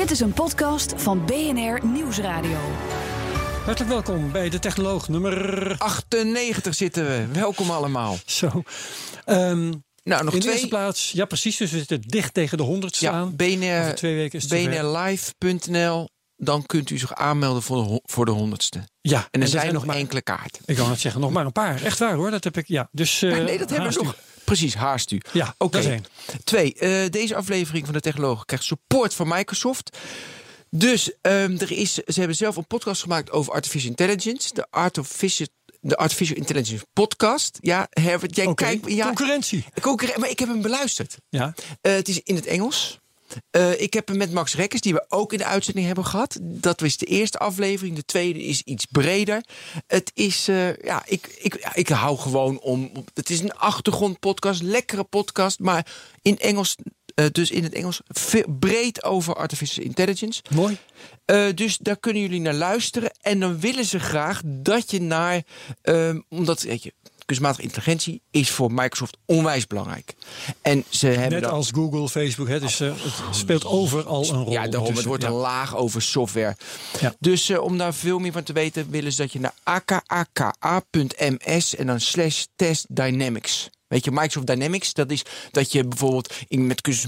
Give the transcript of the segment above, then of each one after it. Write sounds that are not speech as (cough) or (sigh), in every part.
Dit is een podcast van BNR Nieuwsradio. Hartelijk welkom bij de Technoloog nummer 98 zitten we. Welkom allemaal. Zo. Ehm, Nou, nog in de twee. eerste plaats, ja precies, dus we zitten dicht tegen de 100 Ja, staan. BNR, Over twee weken is het zover. bnrlive.nl. Dan kunt u zich aanmelden voor de, voor de honderdste. Ja, En er zijn nog maar, enkele kaarten. Ik kan het zeggen, nog maar een paar. Echt waar hoor, dat heb ik, ja. Dus, eh, nee, dat hebben we u. nog. Precies, haast u. Ja, Oké. Twee, eh, deze aflevering van de Technologen krijgt support van Microsoft. Dus ehm, er is, ze hebben zelf een podcast gemaakt over artificial intelligence. De Artificial, de artificial Intelligence Podcast. Ja, Herbert, jij kijkt... Ja, concurrentie. concurren- maar ik heb hem beluisterd. Ja, Eh, het is in het Engels. Eh, ik heb hem met Max Rekkers, die we ook in de uitzending hebben gehad. Dat was de eerste aflevering. De tweede is iets breder. Het is, eh, ja, ik, ik, ja, ik hou gewoon om. Het is een achtergrondpodcast, lekkere podcast, maar in Engels. eh, dus in het Engels breed over artificial intelligence. mooi. Dus daar kunnen jullie naar luisteren. En dan willen ze graag dat je naar. ehm, omdat, weet je, kunstmatige intelligentie is voor Microsoft onwijs belangrijk. En ze hebben Net als Google, Facebook, hè, dus eh, het speelt overal een rol. ja, daarom, het wordt een laag over software. Ja. Dus eh, om daar veel meer van te weten, willen ze dat je naar akaka.ms en dan slash test dynamics. Weet je, Microsoft Dynamics, dat is dat je bijvoorbeeld in, met, kunst,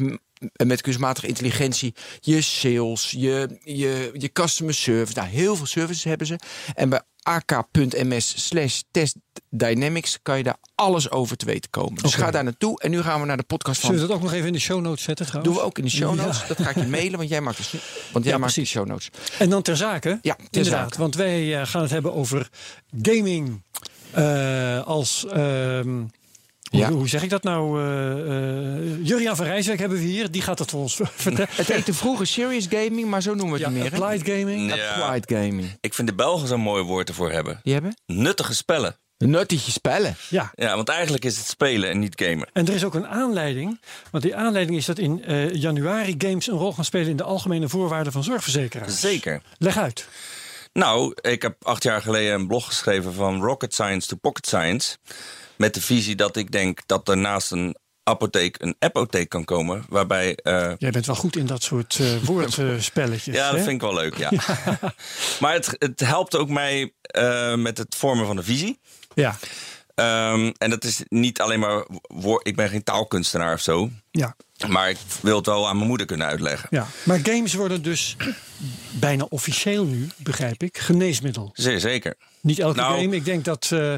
met kunstmatige intelligentie je sales, je, je, je customer service, nou, heel veel services hebben ze. En bij ak.ms slash test dynamics kan je daar alles over te weten komen. Dus ga daar naartoe. En nu gaan we naar de podcast van Zullen we dat ook nog even in de show notes zetten trouwens? doen we ook in de show notes. Ja. Dat ga ik je mailen, want jij maakt de, want jij Ja, maakt de show notes. En dan ter zake. Ja, ter inderdaad. zake. Want wij eh, gaan het hebben over gaming eh, als. ehm, Ja. hoe, hoe zeg ik dat nou? eh eh, Juriaan van Rijswijk hebben we hier. Die gaat het voor ons (laughs) vertellen. Het heette vroeger serious gaming, maar zo noemen we Ja, het niet meer. hè? applied gaming. Ja. Applied gaming. Ik vind de Belgen zo'n mooi woord ervoor hebben. Die hebben? Nuttige spellen. Nuttige spellen. Ja. Ja, want eigenlijk is het spelen en niet gamen. En er is ook een aanleiding. Want die aanleiding is dat in eh, januari games een rol gaan spelen in de algemene voorwaarden van zorgverzekeraars. Zeker. Leg uit. Nou, ik heb acht jaar geleden een blog geschreven van Rocket Science to Pocket Science. Met de visie dat ik denk dat er naast een apotheek een apotheek kan komen. Waarbij. eh, Jij bent wel goed in dat soort eh (laughs) woordspelletjes. ja, dat hè? vind ik wel leuk, ja. (laughs) (laughs) maar het, het helpt ook mij eh, met het vormen van een visie. Ja. Ehm, en dat is niet alleen maar. Ik ben geen taalkunstenaar of zo. Ja. Maar ik wil het wel aan mijn moeder kunnen uitleggen. ja. Maar games worden dus bijna officieel nu, begrijp ik, geneesmiddel. Zeer zeker. Niet elke Nou- game. Ik denk dat eh,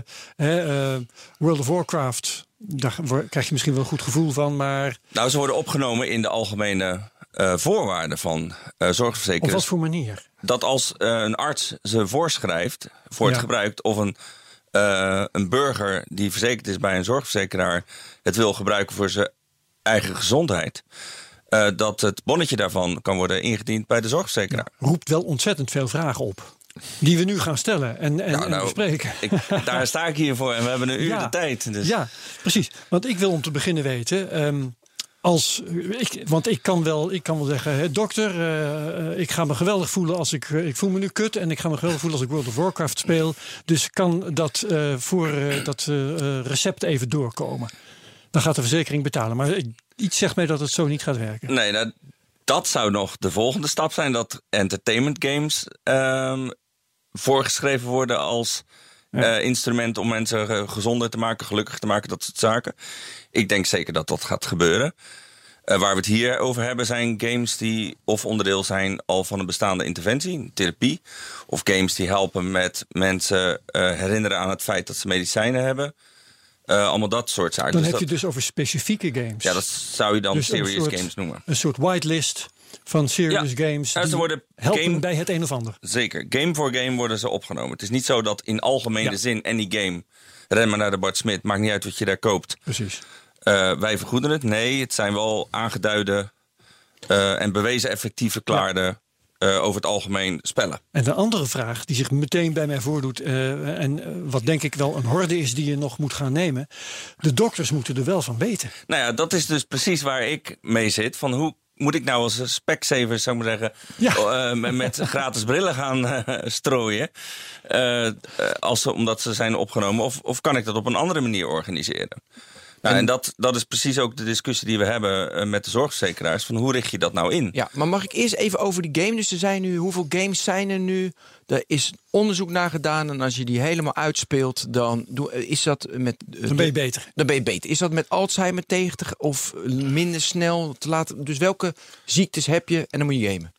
eh, World of Warcraft, daar krijg je misschien wel een goed gevoel van, maar Nou, ze worden opgenomen in de algemene eh, voorwaarden van eh op wat voor manier? Dat als een arts ze voorschrijft voor het Ja. gebruik, of een, een burger die verzekerd is bij een zorgverzekeraar het wil gebruiken voor zijn eigen gezondheid, eh, dat het bonnetje daarvan kan worden ingediend bij de zorgverzekeraar. Roept wel ontzettend veel vragen op. Die we nu gaan stellen en, en, Nou, en nou, bespreken. Ik, daar sta ik hier voor en we hebben een (laughs) uur Ja. de tijd. Dus. Ja, precies. Want ik wil om te beginnen weten. ehm, als, ik, want ik kan wel, ik kan wel zeggen, hè, dokter, eh, eh, ik ga me geweldig voelen als ik, ik voel me nu kut en ik ga me geweldig voelen als ik World of Warcraft speel. Dus kan dat voor dat recept even doorkomen. Dan gaat de verzekering betalen. Maar iets zegt mij dat het zo niet gaat werken. Nee, nou, dat zou nog de volgende stap zijn. Dat entertainment games ehm, voorgeschreven worden als eh, instrument om mensen eh, gezonder te maken, gelukkiger te maken, dat soort zaken. Ik denk zeker dat dat gaat gebeuren. Eh, waar we het hier over hebben zijn games die of onderdeel zijn al van een bestaande interventie, therapie. Of games die helpen met mensen herinneren aan het feit dat ze medicijnen hebben. Eh, allemaal dat soort zaken. Dan Dus heb je dus over specifieke games. ja, dat zou je dan Dus serious soort- games noemen. Een soort whitelist van serious Ja. games. Ja, ze worden helpen game- bij het een of ander. Zeker. Game voor game worden ze opgenomen. Het is niet zo dat in algemene Ja. zin any game... ren maar naar de Bart Smit, maakt niet uit wat je daar koopt. Precies. Eh, wij vergoeden het. Nee, het zijn wel aangeduide eh, en bewezen effectief verklaarde eh, over het algemeen spellen. En de andere vraag die zich meteen bij mij voordoet, eh, en eh, wat denk ik wel een horde is die je nog moet gaan nemen. De dokters moeten er wel van weten. Nou ja, dat is dus precies waar ik mee zit. Van hoe moet ik nou als specsaver, zou ik maar zeggen, Ja. met, met (laughs) gratis brillen gaan strooien? als ze, omdat ze zijn opgenomen. Of, of kan ik dat op een andere manier organiseren? Nou, en dat, dat is precies ook de discussie die we hebben eh, met de zorgverzekeraars. Van hoe richt je dat nou in? Ja, maar mag ik eerst even over die game? Dus er zijn nu, hoeveel games zijn er nu? Er is onderzoek naar gedaan. En als je die helemaal uitspeelt, dan doe, is dat met. Dan ben je beter. Dan ben je beter. Is dat met Alzheimer tegen te, of minder snel te laten? Dus welke ziektes heb je en dan moet je gamen?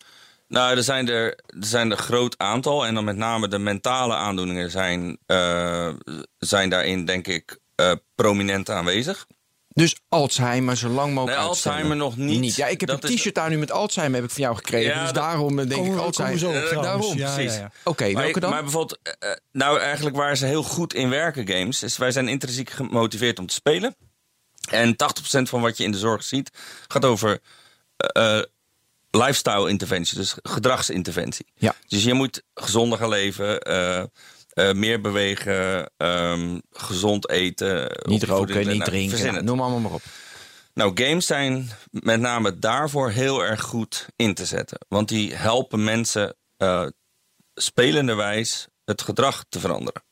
Nou, er zijn er, er zijn er een groot aantal. En dan met name de mentale aandoeningen zijn, eh, zijn daarin, denk ik, eh, prominent aanwezig. Dus Alzheimer, zo lang mogelijk. Nee, uitstellen. Alzheimer nog niet. Ja, ik heb Dat een is- t-shirt aan nu met Alzheimer heb ik van jou gekregen. Ja, dus dat- daarom denk ik zo Alzheimer. op Eh, daarom. Ja, precies. ja, ja. Oké, Maar, welke dan? maar bijvoorbeeld, eh, nou eigenlijk waar ze heel goed in werken, games, is wij zijn intrinsiek gemotiveerd om te spelen. En 80% van wat je in de zorg ziet, gaat over lifestyle interventie, dus gedragsinterventie. Ja. Dus je moet gezonder gaan leven, eh, eh, meer bewegen, ehm, gezond eten. niet opgevoed roken, niet Nou, drinken. Nou, noem allemaal maar op. Nou, games zijn met name daarvoor heel erg goed in te zetten. Want die helpen mensen eh spelenderwijs het gedrag te veranderen.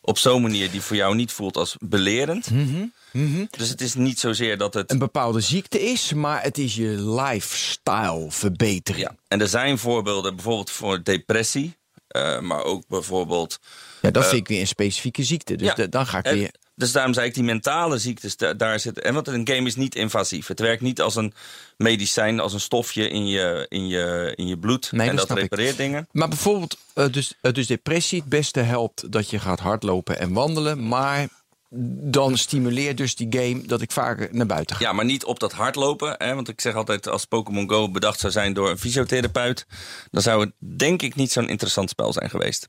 Op zo'n manier die voor jou niet voelt als belerend. Dus het is niet zozeer dat het. Een bepaalde ziekte is, maar het is je lifestyle verbetering. Ja, en er zijn voorbeelden bijvoorbeeld voor depressie. Eh, maar ook bijvoorbeeld. Ja, dat vind ik weer een specifieke ziekte. Dus Ja. dan ga ik En- weer. Dus daarom zei ik, die mentale ziektes, da- daar zitten. En want een game is niet invasief. Het werkt niet als een medicijn, als een stofje in je, in je, in je bloed. Nee, en dat dat snap ik. repareert dingen. Maar bijvoorbeeld, eh, dus, eh, dus depressie, het beste helpt dat je gaat hardlopen en wandelen. Maar dan stimuleert dus die game dat ik vaker naar buiten ga. Ja, maar niet op dat hardlopen. Hè? Want ik zeg altijd, als Pokémon Go bedacht zou zijn door een fysiotherapeut... dan zou het denk ik niet zo'n interessant spel zijn geweest.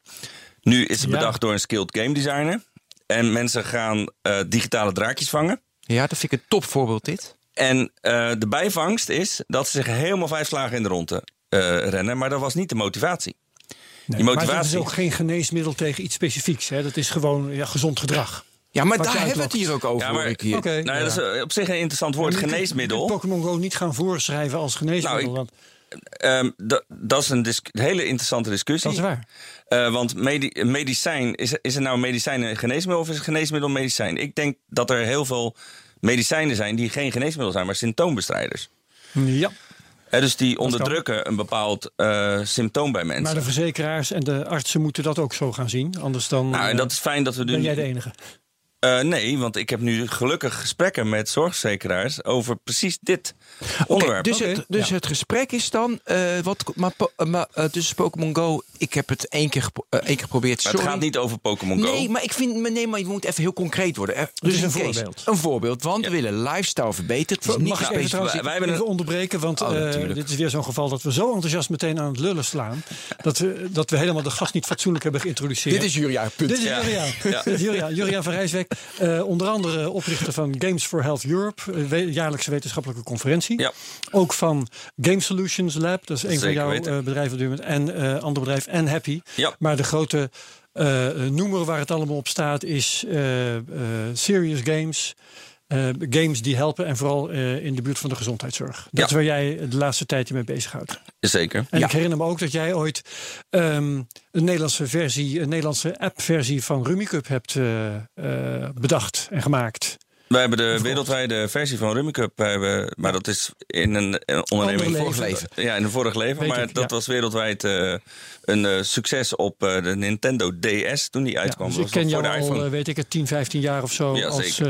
Nu is het Ja. bedacht door een skilled game designer. En mensen gaan eh, digitale draadjes vangen. Ja, dat vind ik een topvoorbeeld dit. En eh, de bijvangst is dat ze zich helemaal vijf slagen in de ronde eh, rennen. Maar dat was niet de motivatie. Nee, Die Maar het is motivatie. ook geen geneesmiddel tegen iets specifieks. Hè. Dat is gewoon ja, gezond gedrag. Ja, maar daar hebben we het hier ook over. Ja, maar- ik hier. Oké. Nou, dat is eh, op zich een interessant woord, Je geneesmiddel. je Pokémon Go niet gaan voorschrijven als geneesmiddel. Nou, ik- want Ehm, dat- is een hele interessante discussie. dat is waar. Eh, want medi- medicijn, is, is er nou medicijn een geneesmiddel of is een geneesmiddel een medicijn? Ik denk dat er heel veel medicijnen zijn die geen geneesmiddel zijn, maar symptoombestrijders. Ja. Dus die onderdrukken een bepaald eh, symptoom bij mensen. Maar de verzekeraars en de artsen moeten dat ook zo gaan zien. Anders dan nou, en dat is fijn dat we nu. ben jij de enige. Eh, nee, want ik heb nu gelukkig gesprekken met zorgverzekeraars over precies dit onderwerp. Dus, het, dus ja. het gesprek is dan, eh, wat, maar, maar uh, dus Pokémon Go, ik heb het één keer, gepro- één keer geprobeerd. maar Sorry. het gaat niet over Pokémon Go. Nee, maar ik vind, maar nee, maar je moet even heel concreet worden. Er- Dus een case. voorbeeld. Een voorbeeld, want Ja. we willen lifestyle verbeteren. Het is niet Mag ik even trouwens wij- wij even een- onderbreken? Want Oh, eh, dit is weer zo'n geval dat we zo enthousiast meteen aan het lullen slaan. Dat we, dat we helemaal de gast niet fatsoenlijk hebben geïntroduceerd. Dit is Julia, punt. Dit is Ja. Juriaan. Ja. Juriaan. Juriaan van Rijswijk. eh, onder andere oprichter van Games for Health Europe. eh, we- jaarlijkse wetenschappelijke conferentie. Ja. Ook van Game Solutions Lab. Dat is een van jouw weten. eh, bedrijven op dit moment. En eh ander bedrijf. En Happy. Ja. Maar de grote eh, noemer waar het allemaal op staat is eh, eh, Serious Games. Eh, games die helpen en vooral eh, in de buurt van de gezondheidszorg. Dat Ja. is waar jij de laatste tijd je mee bezighoudt. Zeker. En Ja. ik herinner me ook dat jij ooit ehm, een Nederlandse versie, een Nederlandse app-versie van Rummikub hebt eh, bedacht en gemaakt. Wij hebben de wereldwijde versie van Rummy Cup, hebben, maar dat is in een, een onderneming vorig leven. Ja, in een vorig leven. Weet maar ik, dat ja. was wereldwijd een succes op de Nintendo DS toen die Ja, uitkwam. dus Dat ik ken jou voor de al, weet ik het, 10, 15 jaar of zo Ja, als.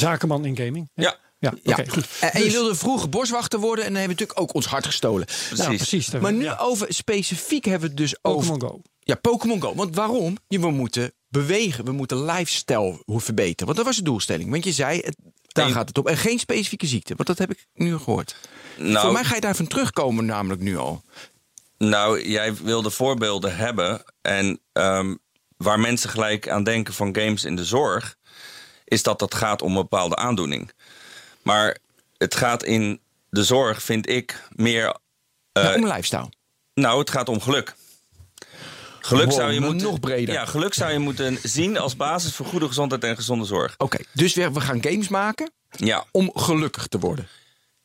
Zakenman in gaming. hè? Ja, Ja, goed. En, je Dus- wilde vroeger boswachter worden en dan hebben we natuurlijk ook ons hart gestolen. precies. Nou, precies. daar- Maar nu ja. over specifiek hebben we het dus over Pokémon Go. Ja, Pokémon Go. Want waarom? Je, we moeten bewegen. We moeten lifestyle verbeteren. Want dat was de doelstelling. Want je zei, het, daar En- gaat het op. En geen specifieke ziekte. Want dat heb ik nu gehoord. Nou, Voor mij ga je daarvan terugkomen namelijk nu al. Nou, jij wilde voorbeelden hebben. En ehm, waar mensen gelijk aan denken van games in de zorg, is dat dat gaat om een bepaalde aandoening. Maar het gaat in de zorg, vind ik, meer. eh, Ja, om lifestyle. Nou, het gaat om geluk. Geluk Wow, zou je moeten, nog breder. Ja, geluk zou je moeten zien als basis voor goede gezondheid en gezonde zorg. Oké, dus we, we gaan games maken Ja, om gelukkig te worden.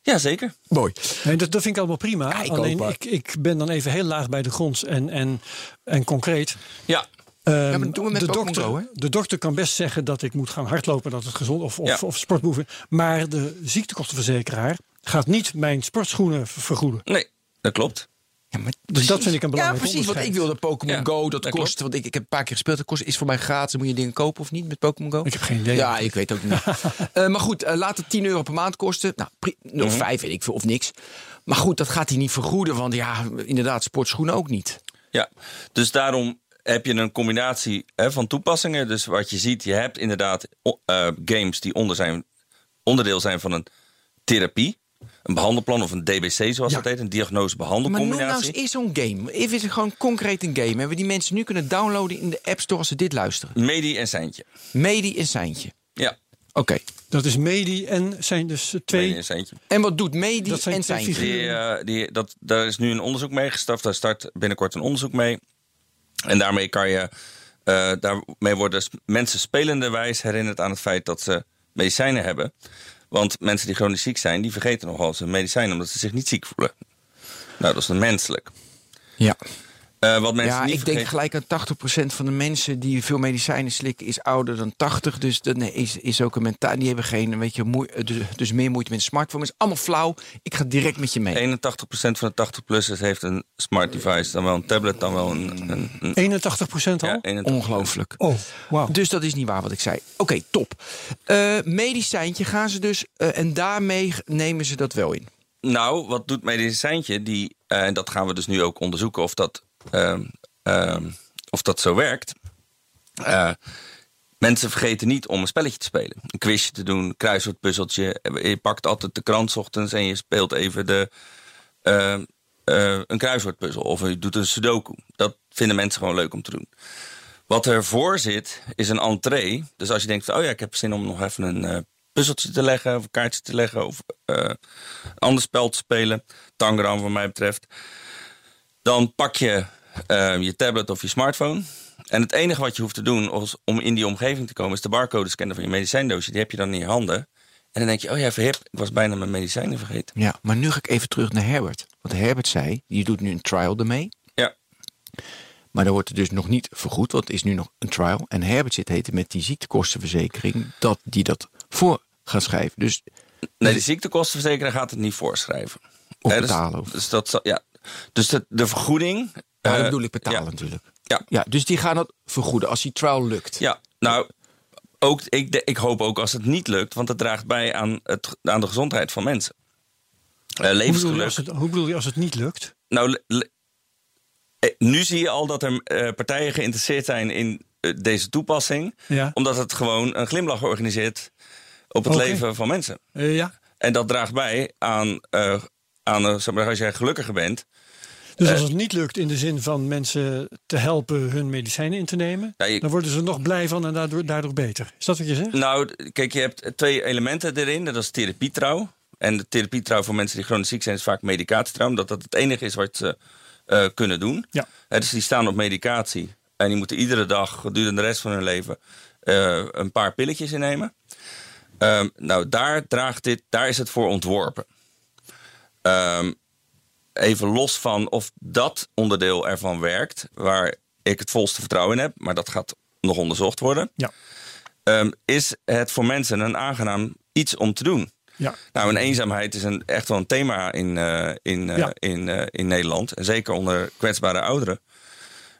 ja zeker. Mooi. Nee, dat, dat vind ik allemaal prima. Ja, ik Alleen ik, ik ben dan even heel laag bij de grond en, en, en concreet. Ja, Ehm, maar dat doen we met de, dokter, hè? de dokter kan best zeggen dat ik moet gaan hardlopen, dat het gezond of, of, Ja. of sportbehoeven. Maar de ziektekostenverzekeraar gaat niet mijn sportschoenen ver- vergoeden. nee, dat klopt. Ja, maar Dus dat vind ik een Ja, belangrijk precies. Want ik wilde Pokémon Ja, Go, dat, dat kost. klopt. Want ik, ik heb een paar keer gespeeld. Dat kost, is voor mij gratis. Moet je dingen kopen of niet met Pokémon Go? Ik heb geen idee. Ja, ik weet ook niet. (laughs) Eh, maar goed, eh, laat het 10 euro per maand kosten. Nou, Mhm. of 5 weet ik veel, of niks. Maar goed, dat gaat hij niet vergoeden. Want ja, inderdaad, sportschoenen ook niet. Ja, dus daarom heb je een combinatie hè, van toepassingen. Dus wat je ziet, je hebt inderdaad eh, games die onder zijn, onderdeel zijn van een therapie. Een behandelplan of een DBC zoals Ja. dat heet. Een Maar noem nou diagnose-behandelcombinatie. eens eens zo'n game. Even is het gewoon concreet een game. Hebben we die mensen nu kunnen downloaden in de App Store als ze dit luisteren? Medi en Seintje. Medi en Seintje. Ja, Oké. Dat is Medi en zijn dus Medi twee. en Seintje. En wat doet Medi Dat zijn en Seintje? Die, eh, die, dat, daar is nu een onderzoek mee gestart. Daar start binnenkort een onderzoek mee. En daarmee kan je. eh, daarmee worden mensen spelenderwijs herinnerd aan het feit dat ze medicijnen hebben. Want mensen die chronisch ziek zijn, die vergeten nogal ze medicijnen omdat ze zich niet ziek voelen. Nou, dat is dan menselijk. Ja. Eh, wat mensen Ja, niet ik denk gelijk aan 80% van de mensen die veel medicijnen slikken is ouder dan 80. Dus dat nee, is, is ook een mentaal. Die hebben geen, weet je, moe, dus, dus meer moeite met een smartphone. Het is allemaal flauw. Ik ga direct met je mee. 81% van de 80-plussers heeft een smart device. Dan wel een tablet, dan wel een. een, een 81 procent al? ja, 81%. Ongelooflijk. Oh, wauw. Dus dat is niet waar wat ik zei. Oké, top. Eh medicijntje gaan ze dus. eh, en daarmee nemen ze dat wel in. Nou, wat doet medicijntje? Die, eh, en dat gaan we dus nu ook onderzoeken of dat, of dat zo werkt. Eh, mensen vergeten niet om een spelletje te spelen. Een quizje te doen, een kruiswoordpuzzeltje. Je pakt altijd de krant ochtends en je speelt even de, eh, eh, een kruiswoordpuzzel. Of je doet een sudoku. Dat vinden mensen gewoon leuk om te doen. Wat ervoor zit, is een entree. Dus als je denkt, oh ja, ik heb zin om nog even een eh, puzzeltje te leggen... of een kaartje te leggen of een ander spel te spelen... Tangram wat mij betreft... dan pak je eh, je tablet of je smartphone... en het enige wat je hoeft te doen als- om in die omgeving te komen... is de barcode scannen van je medicijndoosje. Die heb je dan in je handen. En dan denk je, oh ja, verhip, ik was bijna mijn medicijnen vergeten. Ja, maar nu ga ik even terug naar Herbert. Want Herbert zei, je doet nu een trial ermee. Ja, Maar dan wordt het dus nog niet vergoed, want het is nu nog een trial. En Herbert zit heten met die ziektekostenverzekering dat die dat voor gaat schrijven. Dus nee, de ziektekostenverzekeraar gaat het niet voorschrijven. Of dus- betalen, of- Dus, dat, ja. Dus de, de vergoeding... ja, dat eh, bedoel ik betalen ja. natuurlijk. Ja. Ja, dus die gaan dat vergoeden als die trial lukt. Ja, nou, ook, ik, ik hoop ook als het niet lukt, want het draagt bij aan, het, aan de gezondheid van mensen. Eh, Hoe bedoel, je als het, hoe bedoel je als het niet lukt? Nou, le- eh, nu zie je al dat er partijen geïnteresseerd zijn in deze toepassing, Ja. omdat het gewoon een glimlach organiseert op het leven van mensen. Ja. En dat draagt bij aan, aan eh, zeg maar, als jij gelukkiger bent. Dus Eh. als het niet lukt in de zin van mensen te helpen hun medicijnen in te nemen, Ja, je- dan worden ze nog blij van en daardoor, daardoor beter. Is dat wat je zegt? Nou, kijk, je hebt twee elementen erin. Dat is therapietrouw. En de therapietrouw voor mensen die chronisch ziek zijn is vaak medicatietrouw. Omdat dat het enige is wat ze eh, kunnen doen. Ja. Dus die staan op medicatie. En die moeten iedere dag gedurende de rest van hun leven een paar pilletjes innemen. Ehm, nou, daar, draagt dit, daar is het voor ontworpen. Ehm, even los van of dat onderdeel ervan werkt, waar ik het volste vertrouwen in heb, maar dat gaat nog onderzocht worden Ja. ehm, is het voor mensen een aangenaam iets om te doen. Ja. Nou, en eenzaamheid is een, echt wel een thema in, eh, in, eh, Ja. in, eh, in Nederland. En zeker onder kwetsbare ouderen.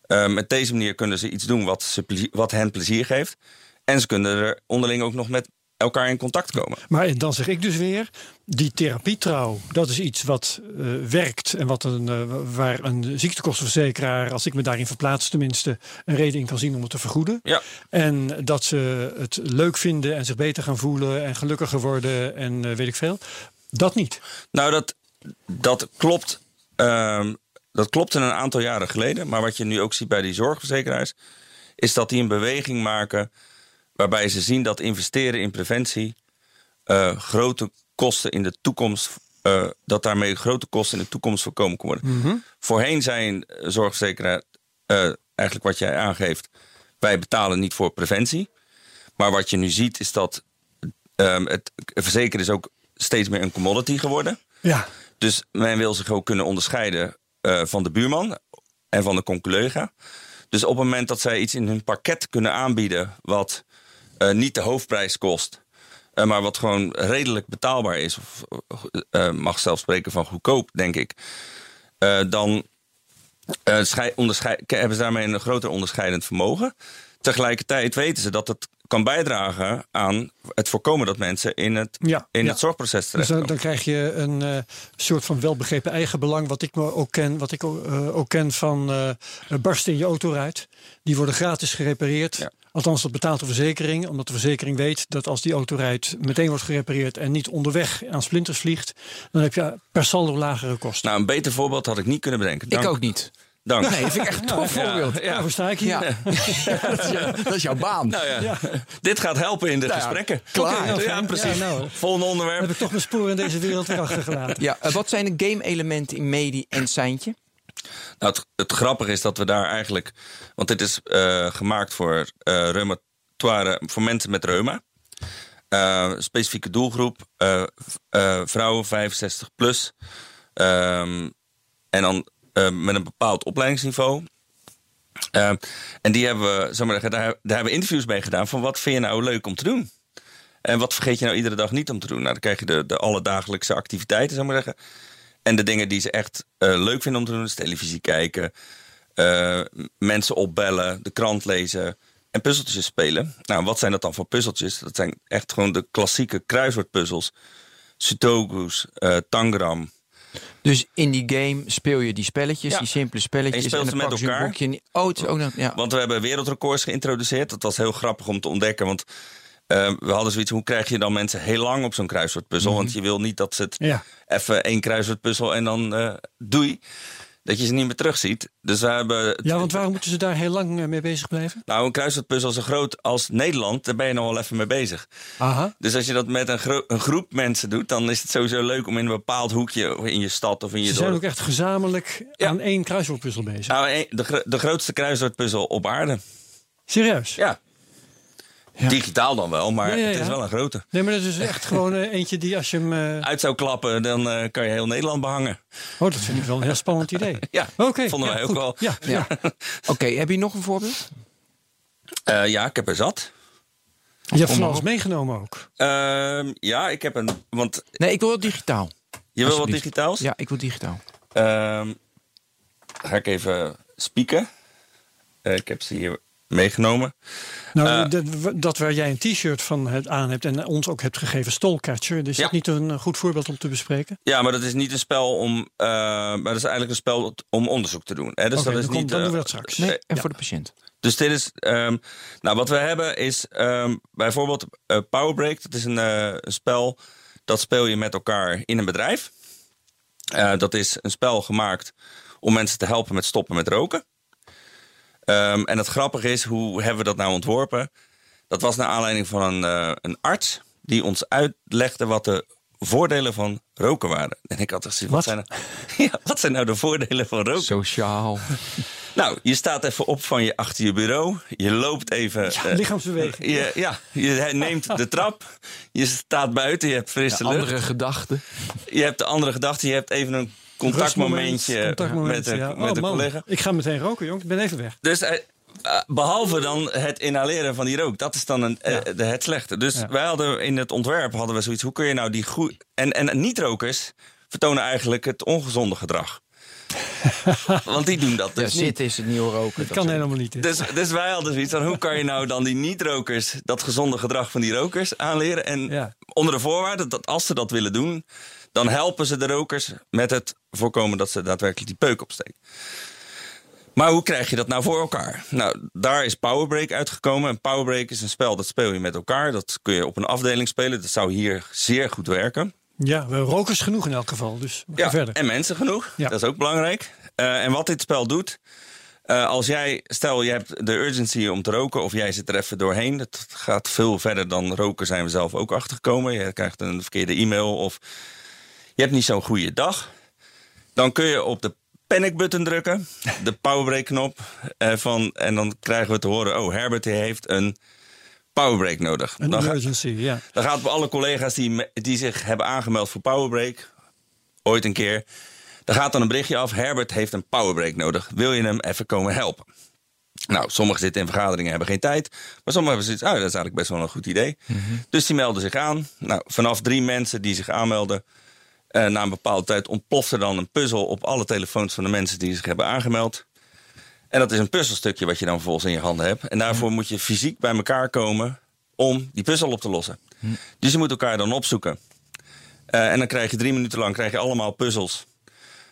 Ehm, met deze manier kunnen ze iets doen wat, ze wat hen plezier geeft. En ze kunnen er onderling ook nog met elkaar in contact komen. Maar dan zeg ik dus weer, die therapietrouw, dat is iets wat eh, werkt en wat een, eh, waar een ziektekostenverzekeraar, als ik me daarin verplaats tenminste, een reden in kan zien om het te vergoeden. Ja. En dat ze het leuk vinden en zich beter gaan voelen en gelukkiger worden en eh, weet ik veel. Dat niet. Nou, dat, dat klopt. ehm, dat klopte een aantal jaren geleden. Maar wat je nu ook ziet bij die zorgverzekeraars, is dat die een beweging maken waarbij ze zien dat investeren in preventie eh, grote kosten in de toekomst eh, dat daarmee grote kosten in de toekomst voorkomen kunnen worden. Voorheen zijn eh, zorgverzekeraar eigenlijk wat jij aangeeft, wij betalen niet voor preventie. Maar wat je nu ziet is dat ehm, het verzekeren is ook steeds meer een commodity geworden. Ja, Dus men wil zich ook kunnen onderscheiden van de buurman en van de conculega. Dus op het moment dat zij iets in hun pakket kunnen aanbieden wat niet de hoofdprijs kost, eh, maar wat gewoon redelijk betaalbaar is, of eh, mag zelfs spreken van goedkoop, denk ik, eh, dan eh, hebben ze daarmee een groter onderscheidend vermogen. Tegelijkertijd weten ze dat het kan bijdragen aan het voorkomen dat mensen in het, Ja, in ja. het zorgproces dus dan, terechtkomen. dan krijg je een eh, soort van welbegrepen eigenbelang, wat ik me ook ken, wat ik ook, eh, ook ken van eh barsten in je autoruit. Die worden gratis gerepareerd. Ja. Althans, dat betaalt de verzekering, omdat de verzekering weet dat als die autoruit meteen wordt gerepareerd en niet onderweg aan splinters vliegt, dan heb je per saldo lagere kosten. Nou, een beter voorbeeld had ik niet kunnen bedenken. Dank. Ik ook niet. Dank. Nee, dat vind ik echt een tof Ja, voorbeeld. ja. Daarvoor sta ik hier. Ja. (laughs) dat, is, jou- dat is jouw baan. Nou ja, dit gaat helpen in de Nou ja, gesprekken. klaar. Nou, ja, precies. Ja, nou, Volgende onderwerp. heb ik toch mijn sporen in deze wereld weer (laughs) achtergelaten. Ja, eh, wat zijn de game-elementen in Medi en Seintje? Nou, het, grappige is dat we daar eigenlijk... Want dit is eh, gemaakt voor reumatoire, voor mensen met reuma. Eh, specifieke doelgroep. vrouwen 65 plus. Ehm, en dan met een bepaald opleidingsniveau. Ehm, en die hebben we, zeg maar, daar, hebben we interviews mee gedaan... van wat vind je nou leuk om te doen? En wat vergeet je nou iedere dag niet om te doen? Nou, dan krijg je de, de alledagelijkse activiteiten, ik maar zeggen. En de dingen die ze echt eh, leuk vinden om te doen, is televisie kijken, eh, mensen opbellen, de krant lezen en puzzeltjes spelen. Nou, wat zijn dat dan voor puzzeltjes? Dat zijn echt gewoon de klassieke kruiswoordpuzzels. Sudoku's, eh Tangram. Dus in die game speel je die spelletjes, Ja. die simpele spelletjes. En je speelt dan met ze een elkaar. boekje in- Oh, het is ook nog... Ja. Want we hebben wereldrecords geïntroduceerd. Dat was heel grappig om te ontdekken. Want eh, we hadden zoiets, hoe krijg je dan mensen heel lang op zo'n kruiswoordpuzzel? Want je wil niet dat ze het Ja. even één kruiswoordpuzzel en dan eh, doei. Dat je ze niet meer terugziet. Dus we hebben... Ja, want waarom moeten ze daar heel lang eh, mee bezig blijven? Nou, een kruiswoordpuzzel zo groot als Nederland, daar ben je nog wel even mee bezig. Aha. Dus als je dat met een, gro- een groep mensen doet, dan is het sowieso leuk om in een bepaald hoekje in je stad of in je Ze dorp. zijn ook echt gezamenlijk Ja. aan één kruiswoordpuzzel bezig. Nou, de, gro- de grootste kruiswoordpuzzel op aarde. Serieus? Ja. Digitaal dan wel, maar Ja, ja, het is wel een grote. Nee, maar dat is echt gewoon eh, eentje die als je hem... eh, Uit zou klappen, dan eh, kan je heel Nederland behangen. Oh, dat vind ik wel een heel spannend (laughs) idee. Ja, Oké. vonden ja, wij ook goed. wel. Ja, (laughs) Ja. Oké, heb je nog een voorbeeld? Eh, ja, ik heb er zat. Je hebt van alles meegenomen ook. Ehm, ja, ik heb een. Want Nee, ik wil het digitaal. je wil wat digitaals? Ja, ik wil digitaal. Ehm, ga ik even spieken. Eh, ik heb ze hier meegenomen. Nou, Eh. dat- dat waar jij een t-shirt van het aan hebt en ons ook hebt gegeven, Stolcatcher. Is Ja. dat niet een goed voorbeeld om te bespreken? Ja, maar dat is niet een spel om. eh, maar dat is eigenlijk een spel om onderzoek te doen. Hè? Dus Oké, dat is dan kom- niet. dan eh, doen we dat straks. Nee, en ja. voor de patiënt. Dus dit is. ehm, nou, wat we hebben is ehm, bijvoorbeeld eh, Powerbreak. Dat is een, eh, spel dat speel je met elkaar in een bedrijf. Eh, dat is een spel gemaakt om mensen te helpen met stoppen met roken. Ehm, en het grappige is, hoe hebben we dat nou ontworpen? Dat was naar aanleiding van een, eh, een arts die ons uitlegde wat de voordelen van roken waren. En ik had gezegd, wat, Wat? zijn, nou, (laughs) ja, wat zijn nou de voordelen van roken? Sociaal. (laughs) Nou, je staat even op van je achter je bureau. Je loopt even. eh, Lichaamsbeweging. je, ja, je neemt de trap. Je staat buiten, je hebt frisse lucht. Andere gedachten. Je hebt de andere gedachten. Je hebt even een contactmomentje Contactmoment, met een, ja. met Oh, man. collega. Ik ga meteen roken, jong. Ik ben even weg. Dus eh, eh, behalve dan het inhaleren van die rook, dat is dan een, eh, de, het slechte. Dus Ja. wij hadden in het ontwerp hadden we zoiets. Hoe kun je nou die goede. En, en niet-rokers vertonen eigenlijk het ongezonde gedrag. (laughs) Want die doen dat dus niet. zitten is het nieuwe roken. Dat kan helemaal niet. Dus, dus wij hadden zoiets van, hoe kan je nou dan die niet-rokers... dat gezonde gedrag van die rokers aanleren? En Ja. onder de voorwaarde dat als ze dat willen doen... dan helpen ze de rokers met het voorkomen dat ze daadwerkelijk die peuk opsteken. Maar hoe krijg je dat nou voor elkaar? Nou, daar is Powerbreak uitgekomen. En Powerbreak is een spel dat speel je met elkaar. Dat kun je op een afdeling spelen. Dat zou hier zeer goed werken. Ja, we hebben rokers genoeg in elk geval. Dus we gaan Ja, verder. en mensen genoeg. Ja. Dat is ook belangrijk. Eh, en wat dit spel doet. eh, als jij, stel je hebt de urgency om te roken, of jij zit er even doorheen. Dat gaat veel verder dan roken, zijn we zelf ook achtergekomen. Je krijgt een verkeerde e-mail of hebt niet zo'n goede dag. Dan kun je op de panic button drukken, (laughs) de powerbreak knop. eh, van, en dan krijgen we te horen, oh Herbert heeft een powerbreak nodig. Een Dan, emergency, ja. dan gaat bij alle collega's die, die zich hebben aangemeld voor powerbreak, ooit een keer. Dan gaat dan een berichtje af, Herbert heeft een powerbreak nodig. Wil je hem even komen helpen? Nou, sommigen zitten in vergaderingen hebben geen tijd. Maar sommigen hebben zoiets, oh, dat is eigenlijk best wel een goed idee. Dus die melden zich aan. Nou, vanaf drie mensen die zich aanmelden... eh, na een bepaalde tijd ontploft er dan een puzzel... op alle telefoons van de mensen die zich hebben aangemeld. En dat is een puzzelstukje wat je dan vervolgens in je handen hebt. En daarvoor moet je fysiek bij elkaar komen... om die puzzel op te lossen. Dus je moet elkaar dan opzoeken. Eh, en dan krijg je drie minuten lang krijg je allemaal puzzels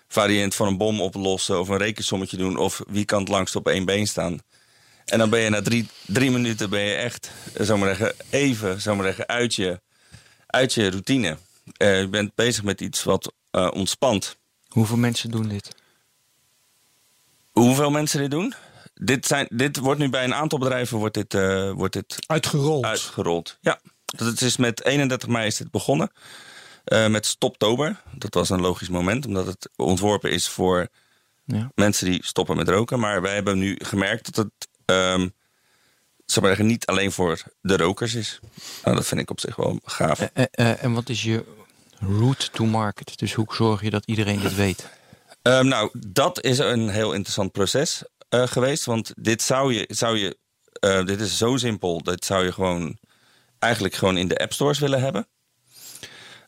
variant van een bom oplossen of een rekensommetje doen of wie kan het langst op één been staan. En dan ben je na drie, drie minuten ben je echt, eh, zou maar zeggen, even zou maar zeggen, uit, je, uit je routine. Eh, je bent bezig met iets wat eh, ontspant. Hoeveel mensen doen dit? Hoeveel mensen dit doen? Dit, zijn, dit wordt nu bij een aantal bedrijven wordt dit, eh, wordt dit Uitgerold. uitgerold. Ja, dat het is met 31 mei is dit begonnen. Eh, met Stoptober. Dat was een logisch moment, omdat het ontworpen is voor Ja. mensen die stoppen met roken. Maar wij hebben nu gemerkt dat het ehm, zou maar niet alleen voor de rokers is. Nou, dat vind ik op zich wel gaaf. Eh, eh, en wat is je route to market? Dus hoe zorg je dat iedereen dit weet? Ehm, nou, dat is een heel interessant proces eh, geweest. Want dit zou je, zou je eh, dit is zo simpel. Dit zou je gewoon eigenlijk gewoon in de app stores willen hebben.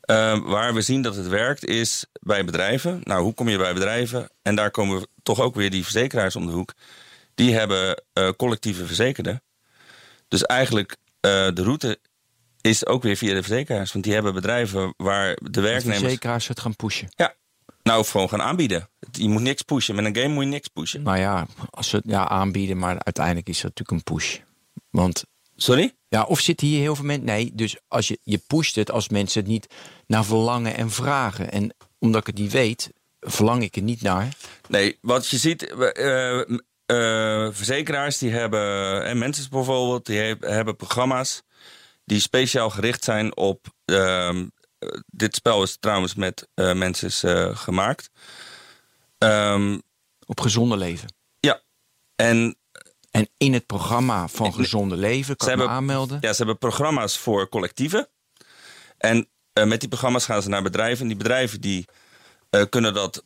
Ehm, waar we zien dat het werkt is bij bedrijven. Nou, hoe kom je bij bedrijven? En daar komen toch ook weer die verzekeraars om de hoek. Die hebben eh, collectieve verzekerden. Dus eigenlijk de route is ook weer via de verzekeraars. Want die hebben bedrijven waar de werknemers... verzekeraars het gaan pushen. Ja, nou, of gewoon gaan aanbieden. Je moet niks pushen. Met een game moet je niks pushen. Nou ja, als ze het ja, aanbieden, maar uiteindelijk is dat natuurlijk een push. Want Sorry? ja, of zitten hier heel veel mensen. Nee, dus als je, je pusht het als mensen het niet naar verlangen en vragen. En omdat ik het niet weet, verlang ik er niet naar. Nee, wat je ziet, uh, uh, verzekeraars die hebben, en mensen bijvoorbeeld, die he hebben programma's die speciaal gericht zijn op. Uh, dit spel is trouwens met uh, mensen gemaakt. Um, op gezonde leven. Ja, en en in het programma van Gezonde Leven kan je hebben, aanmelden? Ja, ze hebben programma's voor collectieven. En uh, met die programma's gaan ze naar bedrijven. En die bedrijven die kunnen dat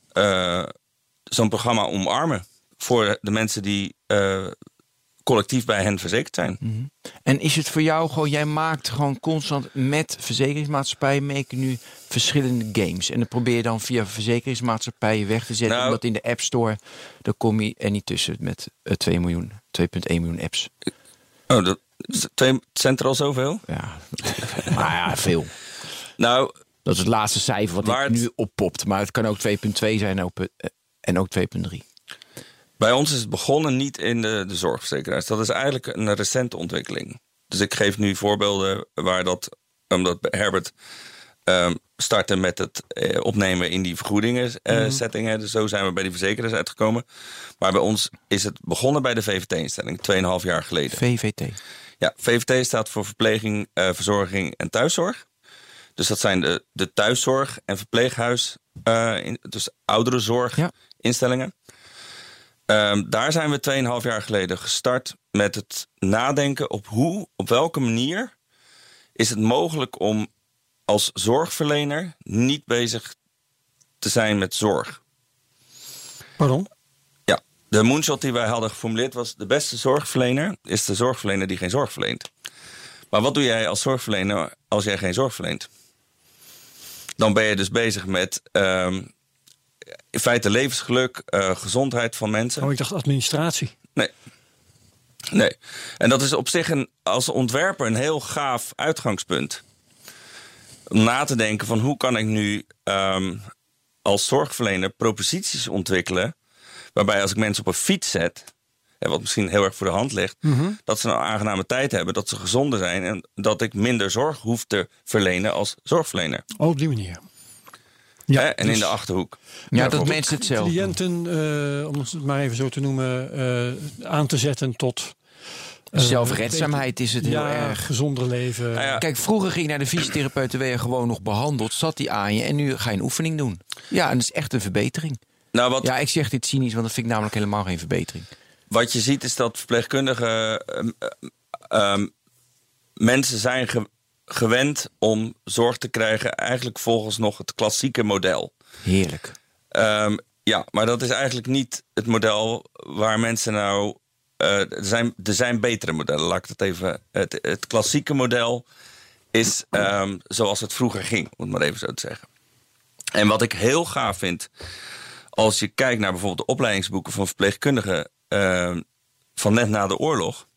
zo'n programma omarmen voor de mensen die collectief bij hen verzekerd zijn. Mm -hmm. En is het voor jou gewoon, jij maakt gewoon constant met verzekeringsmaatschappijen make nu verschillende games. En dan probeer je dan via verzekeringsmaatschappijen weg te zetten. Nou, omdat in de App Store, daar kom je er niet tussen met uh, 2 miljoen, 2,1 miljoen apps. Oh, dat twee, zijn er al zoveel? Ja, maar ja, veel. Nou, dat is het laatste cijfer wat ik nu oppopt. Maar het kan ook 2,2 zijn uh, en ook 2,3. Bij ons is het begonnen niet in de, de zorgverzekeraars. Dat is eigenlijk een recente ontwikkeling. Dus ik geef nu voorbeelden waar dat, omdat Herbert um, startte met het uh, opnemen in die vergoedingen uh, mm. settingen. Dus zo zijn we bij die verzekeraars uitgekomen. Maar bij ons is het begonnen bij de VVT-instelling, 2,5 jaar geleden. VVT? Ja, VVT staat voor verpleging, uh, verzorging en thuiszorg. Dus dat zijn de, de thuiszorg en verpleeghuis, in, dus ouderenzorginstellingen. Ja. Um, daar zijn we 2,5 jaar geleden gestart met het nadenken op hoe, op welke manier is het mogelijk om als zorgverlener niet bezig te zijn met zorg. Pardon? Ja, de moonshot die wij hadden geformuleerd was: de beste zorgverlener is de zorgverlener die geen zorg verleent. Maar wat doe jij als zorgverlener als jij geen zorg verleent? Dan ben je dus bezig met um, in feite levensgeluk, uh, gezondheid van mensen. Oh, ik dacht administratie. Nee. Nee. En dat is op zich een, als ontwerper een heel gaaf uitgangspunt. Om na te denken van hoe kan ik nu um, als zorgverlener proposities ontwikkelen. Waarbij als ik mensen op een fiets zet. En wat misschien heel erg voor de hand ligt. Mm -hmm. Dat ze een aangename tijd hebben. Dat ze gezonder zijn. En dat ik minder zorg hoef te verlenen als zorgverlener. Oh, op die manier. Ja, Hè? en dus, in de achterhoek. Ja, dat mensen hetzelfde. Cliënten, uh, om het maar even zo te noemen, uh, aan te zetten tot eh, Zelfredzaamheid is het heel ja, erg. gezonder leven. Nou ja, Kijk, vroeger ging je naar de fysiotherapeut, werd je gewoon nog behandeld, zat die aan je en nu ga je een oefening doen. Ja, en dat is echt een verbetering. nou, wat, Ja, ik zeg dit cynisch, want dat vind ik namelijk helemaal geen verbetering. wat je ziet is dat verpleegkundigen. ehm, ehm, mensen zijn ge- gewend om zorg te krijgen, eigenlijk volgens nog het klassieke model. Heerlijk. Ehm, ja, maar dat is eigenlijk niet het model waar mensen nou. eh, er, zijn, er zijn betere modellen, laat ik dat even. Het, het klassieke model is ehm, zoals het vroeger ging, om het maar even zo te zeggen. En wat ik heel gaaf vind, als je kijkt naar bijvoorbeeld de opleidingsboeken van verpleegkundigen ehm, van net na de oorlog,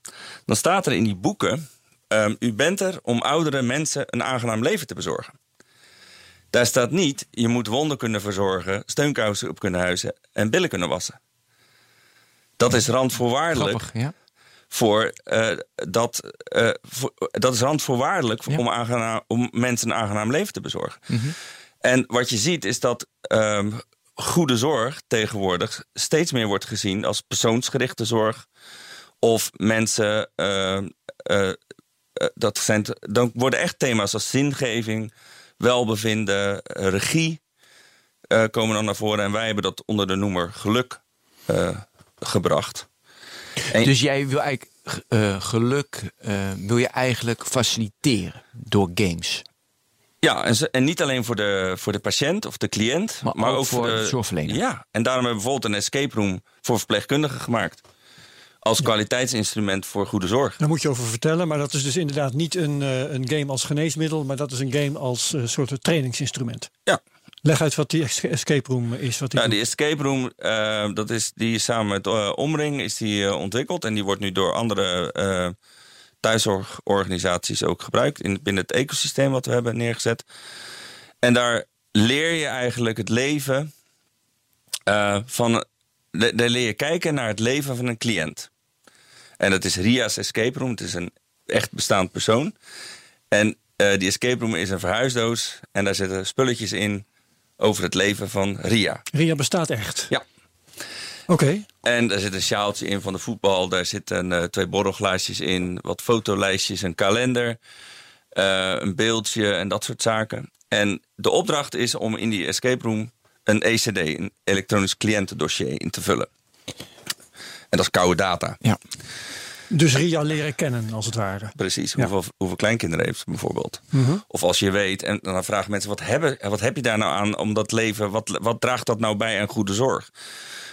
dan staat er in die boeken: ehm, U bent er om oudere mensen een aangenaam leven te bezorgen. Daar staat niet, je moet wonden kunnen verzorgen, steunkousen op kunnen huizen en billen kunnen wassen. Dat is randvoorwaardelijk Grappig, ja. voor, eh, dat, eh, voor- dat is randvoorwaardelijk Ja. om, aangenaam, om mensen een aangenaam leven te bezorgen. En wat je ziet is dat ehm, goede zorg tegenwoordig steeds meer wordt gezien als persoonsgerichte zorg. Of mensen, eh, dat zijn, dan worden echt thema's als zingeving, welbevinden, eh, regie eh, komen dan naar voren. En wij hebben dat onder de noemer geluk eh, gebracht. En- Dus jij wil eigenlijk eh, geluk eh, wil je eigenlijk faciliteren door games. Ja, en, ze- en niet alleen voor de, voor de patiënt of de cliënt, Maar maar, ook ook, voor de de zorgverlener. Ja, en daarom hebben we bijvoorbeeld een escape room voor verpleegkundigen gemaakt. Als kwaliteitsinstrument voor goede zorg. Daar moet je over vertellen, maar dat is dus inderdaad niet een, eh, een game als geneesmiddel, maar dat is een game als eh, soort trainingsinstrument. Ja, Leg uit wat die es- escape room is. Wat die nou, die escape room, eh, dat is, die is samen met Omring is die, ontwikkeld. En die wordt nu door andere thuiszorgorganisaties ook gebruikt. In, binnen het ecosysteem wat we hebben neergezet. En daar leer je eigenlijk het leven van. da- Daar leer je kijken naar het leven van een cliënt. En dat is Ria's Escape Room. Het is een echt bestaand persoon. En eh, die escape room is een verhuisdoos. En daar zitten spulletjes in over het leven van Ria. Ria bestaat echt. Ja. Oké. En daar zit een sjaaltje in van de voetbal. Daar zitten eh, twee borrelglaasjes in. Wat fotolijstjes, een kalender. eh, een beeldje en dat soort zaken. En de opdracht is om in die escape room een ECD, een elektronisch cliëntendossier, in te vullen. En dat is koude data. Ja. Dus Ria leren kennen, als het ware. Precies, Ja. hoeveel, hoeveel kleinkinderen heeft ze bijvoorbeeld. Of als je weet, en dan vragen mensen... Wat, hebben, wat heb je daar nou aan om dat leven... Wat, wat draagt dat nou bij aan goede zorg?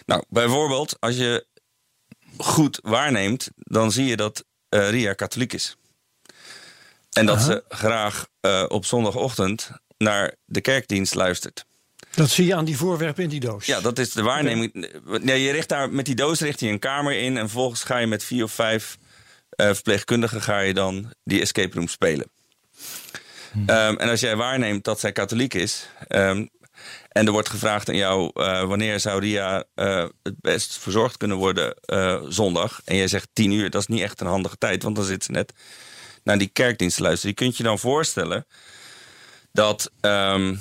Nou, bijvoorbeeld, als je goed waarneemt... dan zie je dat eh, Ria katholiek is. En dat ze graag eh, op zondagochtend naar de kerkdienst luistert. Dat zie je aan die voorwerpen in die doos. Ja, dat is de waarneming. Nee, je richt daar, met die doos richt je een kamer in... en vervolgens ga je met vier of vijf eh, verpleegkundigen... ga je dan die escape room spelen. Ehm, en als jij waarneemt dat zij katholiek is... ehm, en er wordt gevraagd aan jou... eh, wanneer zou Ria eh, het best verzorgd kunnen worden eh, zondag... en jij zegt tien uur, dat is niet echt een handige tijd... want dan zit ze net naar die kerkdienst te luisteren. Je kunt je dan voorstellen dat... ehm,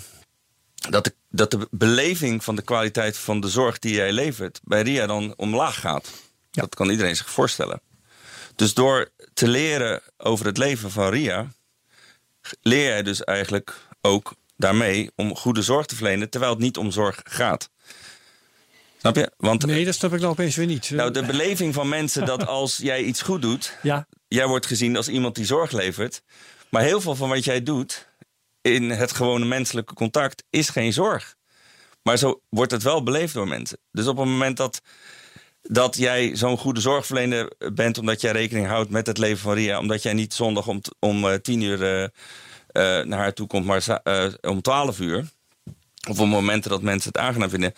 dat de, dat de beleving van de kwaliteit van de zorg die jij levert bij Ria dan omlaag gaat. Dat kan iedereen zich voorstellen. Dus door te leren over het leven van Ria, leer jij dus eigenlijk ook daarmee om goede zorg te verlenen, terwijl het niet om zorg gaat. Snap je? Want Nee, dat snap ik nou opeens weer niet. nou, de beleving van mensen dat (laughs) als jij iets goed doet, Ja, jij wordt gezien als iemand die zorg levert. Maar heel veel van wat jij doet in het gewone menselijke contact is geen zorg. Maar zo wordt het wel beleefd door mensen. Dus op het moment dat, dat jij zo'n goede zorgverlener bent, omdat jij rekening houdt met het leven van Ria, omdat jij niet zondag om, om eh, tien uur eh, eh, naar haar toe komt, maar om twaalf uur. Of op momenten dat mensen het aangenaam vinden.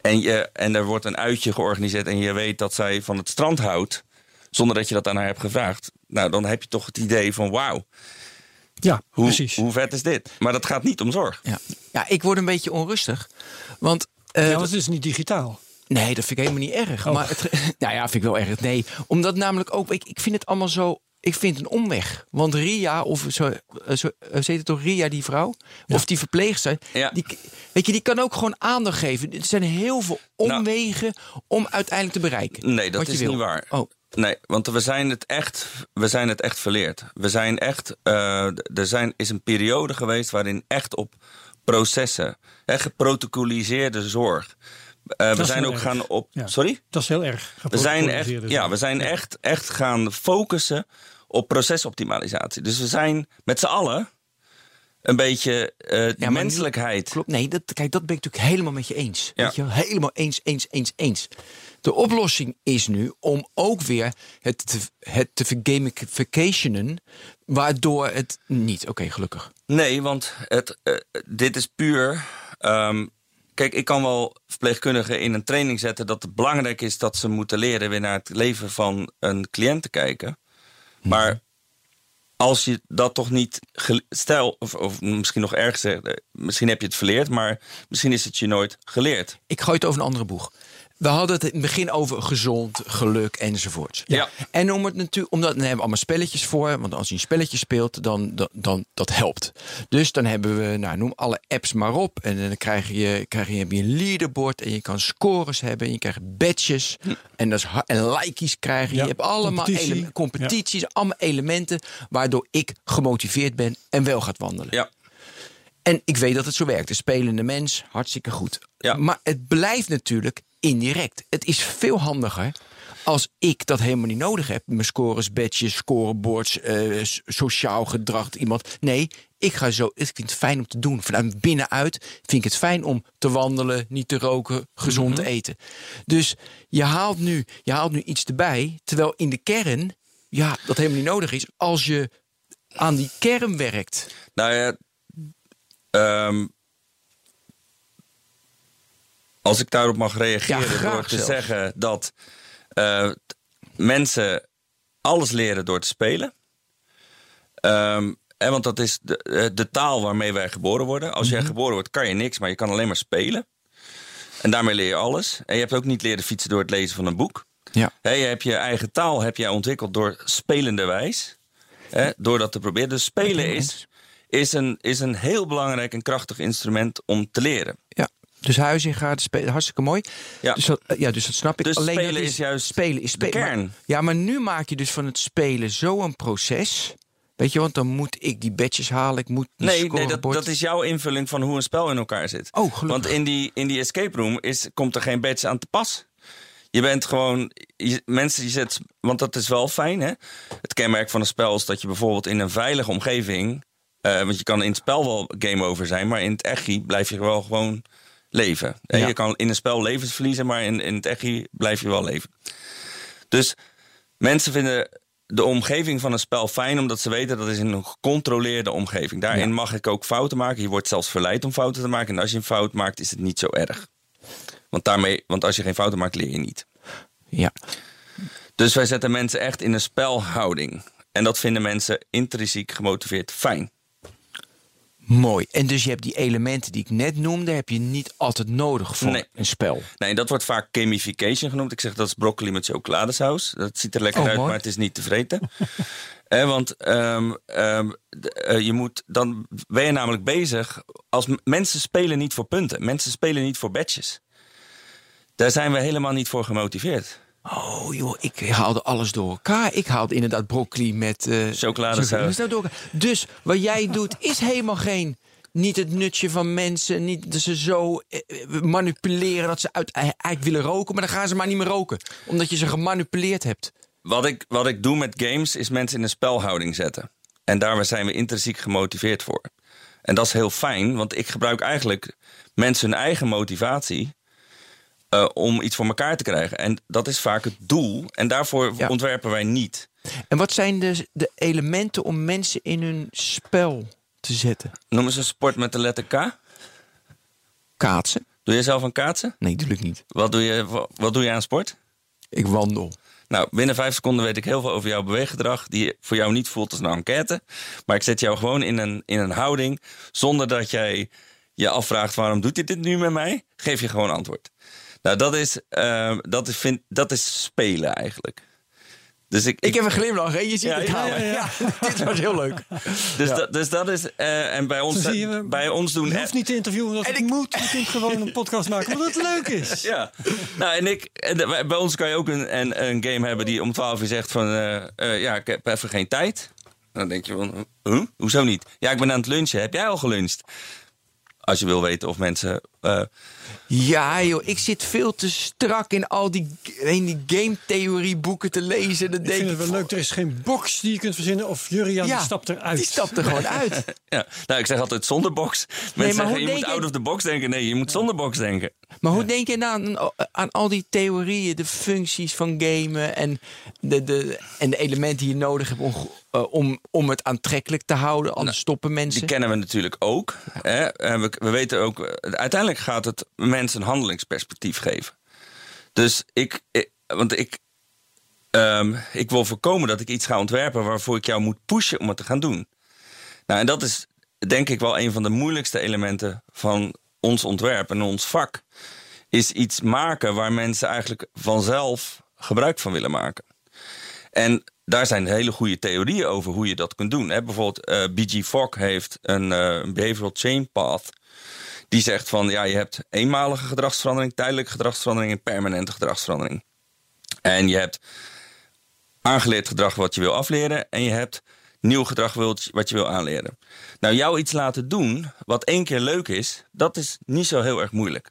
En, je, en er wordt een uitje georganiseerd en je weet dat zij van het strand houdt, zonder dat je dat aan haar hebt gevraagd. Nou, dan heb je toch het idee van wauw, ja hoe, precies. hoe vet is dit? Maar dat gaat niet om zorg. Ja. ja, ik word een beetje onrustig. Want eh, ja, want het is niet digitaal. Nee, dat vind ik helemaal niet erg. Oh. Maar het, (laughs) nou ja, vind ik wel erg. Nee, omdat namelijk ook, ik, ik vind het allemaal zo. Ik vind een omweg. Want Ria, of zo, eh, zo eh, ze heet het toch Ria, die vrouw? Of die verpleegster. Ja. Die, weet je, die kan ook gewoon aandacht geven. Er zijn heel veel omwegen om uiteindelijk te bereiken. Nou, Nee, dat wat je is wil. niet waar. Oh, Nee, want we zijn het echt, we zijn het echt verleerd. We zijn echt, eh, er zijn, is een periode geweest waarin echt op processen, hè, geprotocoliseerde zorg. Eh, we zijn ook erg. gaan op. Ja. Sorry? Dat is heel erg. We zijn echt, ja, we zijn echt, echt gaan focussen op procesoptimalisatie. Dus we zijn met z'n allen een beetje nu- menselijkheid. Klopt, nee, dat, kijk, dat ben ik natuurlijk helemaal met je eens. Ja. Weet je, helemaal eens, eens, eens, eens. De oplossing is nu om ook weer het te, het te vergamificationen, waardoor het niet... Oké, gelukkig. Nee, want het, eh, dit is puur. ehm, kijk, ik kan wel verpleegkundigen in een training zetten dat het belangrijk is dat ze moeten leren weer naar het leven van een cliënt te kijken. Maar als je dat toch niet. Stel, of, misschien nog erger eh, misschien heb je het verleerd, maar misschien is het je nooit geleerd. Ik gooi het over een andere boeg. We hadden het in het begin over gezond, geluk enzovoorts. Ja. En om het natuurlijk, omdat dan hebben we allemaal spelletjes voor. Want als je een spelletje speelt, dan, dan, dan dat helpt. Dus dan hebben we, nou, noem alle apps maar op. En dan krijg je, krijg je, heb je een leaderboard en je kan scores hebben. En je krijgt badges. En, dat is, en likejes krijg je. Ja, je hebt allemaal competitie. ele- competities, allemaal elementen waardoor ik gemotiveerd ben en wel gaat wandelen. Ja, En ik weet dat het zo werkt. De spelende mens, hartstikke goed. Ja. Maar het blijft natuurlijk indirect. Het is veel handiger als ik dat helemaal niet nodig heb. Mijn scores, badges, scoreboards, eh, sociaal gedrag, iemand. Nee, ik ga zo. Ik vind het fijn om te doen. Vanuit binnenuit vind ik het fijn om te wandelen, niet te roken, gezond te eten. Dus je haalt, nu, je haalt nu iets erbij. Terwijl in de kern, ja, dat helemaal niet nodig is. Als je aan die kern werkt. nou ja. ehm, als ik daarop mag reageren Ja, door te zelfs. zeggen dat eh, mensen alles leren door te spelen. Ehm, en want dat is de, eh, de taal waarmee wij geboren worden. Als jij geboren wordt, kan je niks, maar je kan alleen maar spelen. En daarmee leer je alles. En je hebt ook niet leren fietsen door het lezen van een boek. Ja. Je hebt je eigen taal heb jij ontwikkeld door spelende wijs. Hè, door dat te proberen. Dus spelen is, is, een, is een heel belangrijk en krachtig instrument om te leren. Ja. Dus Huizinga, hartstikke mooi. Ja. Dus, dat, ja, dus dat snap ik. Dus Alleen spelen dat is juist spelen is de spelen. kern. Maar- ja, maar nu maak je dus van het spelen zo een proces. Weet je, want dan moet ik die badges halen. Ik moet die Nee, nee dat, dat is jouw invulling van hoe een spel in elkaar zit. Oh, gelukkig. Want in die, in die escape room is, komt er geen badge aan te pas. Je bent gewoon. Je, mensen die zet. Want dat is wel fijn, hè? Het kenmerk van een spel is dat je bijvoorbeeld in een veilige omgeving. eh, want je kan in het spel wel game over zijn, maar in het echi blijf je wel gewoon leven. En Ja. Je kan in een spel levens verliezen, maar in, in het echi blijf je wel leven. Dus mensen vinden de omgeving van een spel fijn, omdat ze weten dat het is in een gecontroleerde omgeving. Daarin Ja. mag ik ook fouten maken. Je wordt zelfs verleid om fouten te maken. En als je een fout maakt, is het niet zo erg. Want, daarmee, want als je geen fouten maakt, leer je niet. Ja. Dus wij zetten mensen echt in een spelhouding. En dat vinden mensen intrinsiek gemotiveerd fijn. Mooi. En dus je hebt die elementen die ik net noemde, heb je niet altijd nodig voor Nee. een spel. Nee, dat wordt vaak gamification genoemd. Ik zeg dat is broccoli met chocoladesaus. Dat ziet er lekker Oh, uit, mooi. maar het is niet te vreten. (laughs) Eh, want ehm, ehm, eh, je moet, dan ben je namelijk bezig. Als mensen spelen niet voor punten, mensen spelen niet voor badges. Daar zijn we helemaal niet voor gemotiveerd. Oh joh, ik haalde alles door elkaar. Ik haalde inderdaad broccoli met eh Chocoladesaus. Dus wat jij doet is helemaal geen... Niet het nutje van mensen, niet dat ze zo eh, eh, manipuleren dat ze uit, eigenlijk willen roken, maar dan gaan ze maar niet meer roken. Omdat je ze gemanipuleerd hebt. Wat ik, wat ik doe met games is mensen in een spelhouding zetten. En daar zijn we intrinsiek gemotiveerd voor. En dat is heel fijn, want ik gebruik eigenlijk mensen hun eigen motivatie eh, om iets voor elkaar te krijgen. En dat is vaak het doel. En daarvoor Ja. ontwerpen wij niet. En wat zijn de, de elementen om mensen in hun spel te zetten? Noem eens een sport met de letter K. Kaatsen? Doe je zelf aan kaatsen? Nee, natuurlijk niet. Wat doe je, wa- wat doe je aan sport? Ik wandel. Nou, binnen vijf seconden weet ik heel veel over jouw beweeggedrag. Die voor jou niet voelt als een enquête. Maar ik zet jou gewoon in een, in een houding. Zonder dat jij je afvraagt waarom doet hij dit nu met mij? Geef je gewoon antwoord. Nou, dat is, eh, dat is, vind, dat is spelen eigenlijk. Dus ik, Ik heb een glimlach, hè? Je ziet Ja, het ja, ja, ja. (laughs) Dit was heel leuk. dus, dat, dus dat is. eh, en bij ons, je, bij ons doen. Je hoeft niet te interviewen En het ik- moet. Je kunt gewoon een podcast maken omdat het leuk is. (laughs) Ja, nou en ik, en bij ons kan je ook een, een, een game hebben die om 12 uur zegt van eh, eh, ja, ik heb even geen tijd. Dan denk je van, huh? hoezo niet? Ja, ik ben aan het lunchen. Heb jij al geluncht? Als je wil weten of mensen. Eh, Ja, joh, ik zit veel te strak in al die, in die game-theorie-boeken te lezen. Dan Ik denk vind ik het wel leuk. Er is geen box die je kunt verzinnen. Of Jurian die stapt eruit. Die stapt er gewoon uit. (laughs) ja, nou, ik zeg altijd zonder box. Mensen maar zeggen, je moet out of the box denken. Nee, je moet zonder box denken. Maar hoe denk je nou aan, aan al die theorieën, de functies van gamen en de, de, en de elementen die je nodig hebt om, eh, om, om het aantrekkelijk te houden? Anders stoppen mensen. Die kennen we natuurlijk ook. Hè? En we, we weten ook, eh, gaat het mensen een handelingsperspectief geven. Dus ik, ik- want ik, ehm, ik wil voorkomen dat ik iets ga ontwerpen waarvoor ik jou moet pushen om het te gaan doen. Nou, en dat is denk ik wel een van de moeilijkste elementen van ons ontwerp en ons vak. Is iets maken waar mensen eigenlijk vanzelf gebruik van willen maken. En daar zijn hele goede theorieën over hoe je dat kunt doen. Hè? Bijvoorbeeld eh, B.G. Fogg heeft een eh, behavioral chain path. Die zegt van ja, je hebt eenmalige gedragsverandering, tijdelijke gedragsverandering en permanente gedragsverandering. En je hebt aangeleerd gedrag wat je wil afleren en je hebt nieuw gedrag wilt- wat je wil aanleren. Nou, jou iets laten doen wat één keer leuk is, dat is niet zo heel erg moeilijk.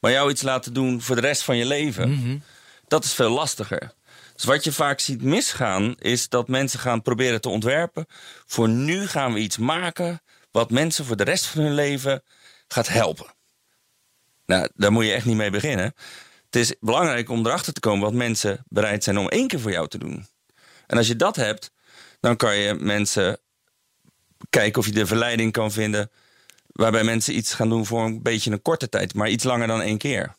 Maar jou iets laten doen voor de rest van je leven, dat is veel lastiger. Dus wat je vaak ziet misgaan, is dat mensen gaan proberen te ontwerpen. Voor nu gaan we iets maken wat mensen voor de rest van hun leven gaat helpen. Nou, daar moet je echt niet mee beginnen. Het is belangrijk om erachter te komen wat mensen bereid zijn om één keer voor jou te doen. En als je dat hebt, dan kan je mensen kijken of je de verleiding kan vinden. Waarbij mensen iets gaan doen voor een beetje een korte tijd, maar iets langer dan één keer.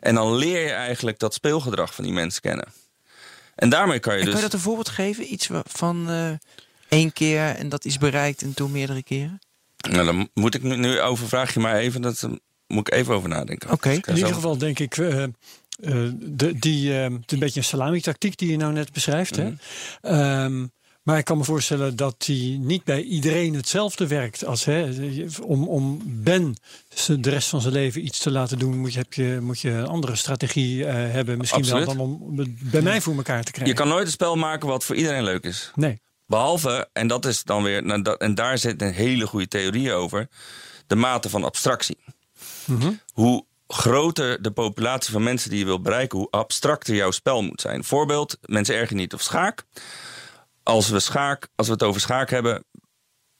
En dan leer je eigenlijk dat speelgedrag van die mensen kennen. En daarmee kan je En dus. kan je dat een voorbeeld geven? Iets van eh, één keer en dat is bereikt en toen meerdere keren? Nou, dan moet ik nu, nu over vraag je maar even. Dat eh, moet ik even over nadenken. Oké. Ga In ieder geval denk ik, eh, eh, de, die, eh, het is een beetje een salami-tactiek die je nou net beschrijft. hè? Ehm, maar ik kan me voorstellen dat die niet bij iedereen hetzelfde werkt. Als, hè, om, om Ben de rest van zijn leven iets te laten doen, moet je, heb je, moet je een andere strategie eh, hebben. Misschien Absoluut. wel dan om het bij mij voor elkaar te krijgen. Je kan nooit een spel maken wat voor iedereen leuk is. Nee. Behalve, en dat is dan weer, nou, dat, en daar zit een hele goede theorie over, de mate van abstractie. Hoe groter de populatie van mensen die je wilt bereiken, hoe abstracter jouw spel moet zijn. Voorbeeld, mensen ergen niet op schaak. Als we, schaak, als we het over schaak hebben,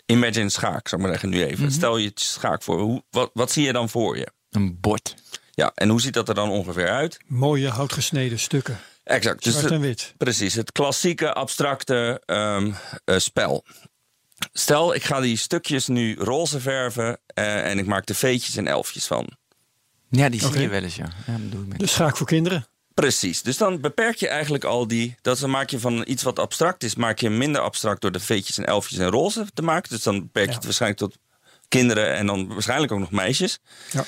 imagine schaak, zou ik maar zeggen nu even. Stel je schaak voor, hoe, wat, wat zie je dan voor je? Een bord. Ja, en hoe ziet dat er dan ongeveer uit? Mooie houtgesneden stukken. Exact. Dus Zwart de- en wit. Precies, het klassieke abstracte ehm, eh, spel. Stel, ik ga die stukjes nu roze verven eh, en ik maak er veetjes en elfjes van. Ja, die zie je wel eens, ja. ja dat doe ik met. De schaak voor kinderen. Precies, dus dan beperk je eigenlijk al die... Dat dan maak je van iets wat abstract is, maak je minder abstract... door de veetjes en elfjes en roze te maken. Dus dan beperk je Ja. het waarschijnlijk tot kinderen en dan waarschijnlijk ook nog meisjes. Ja.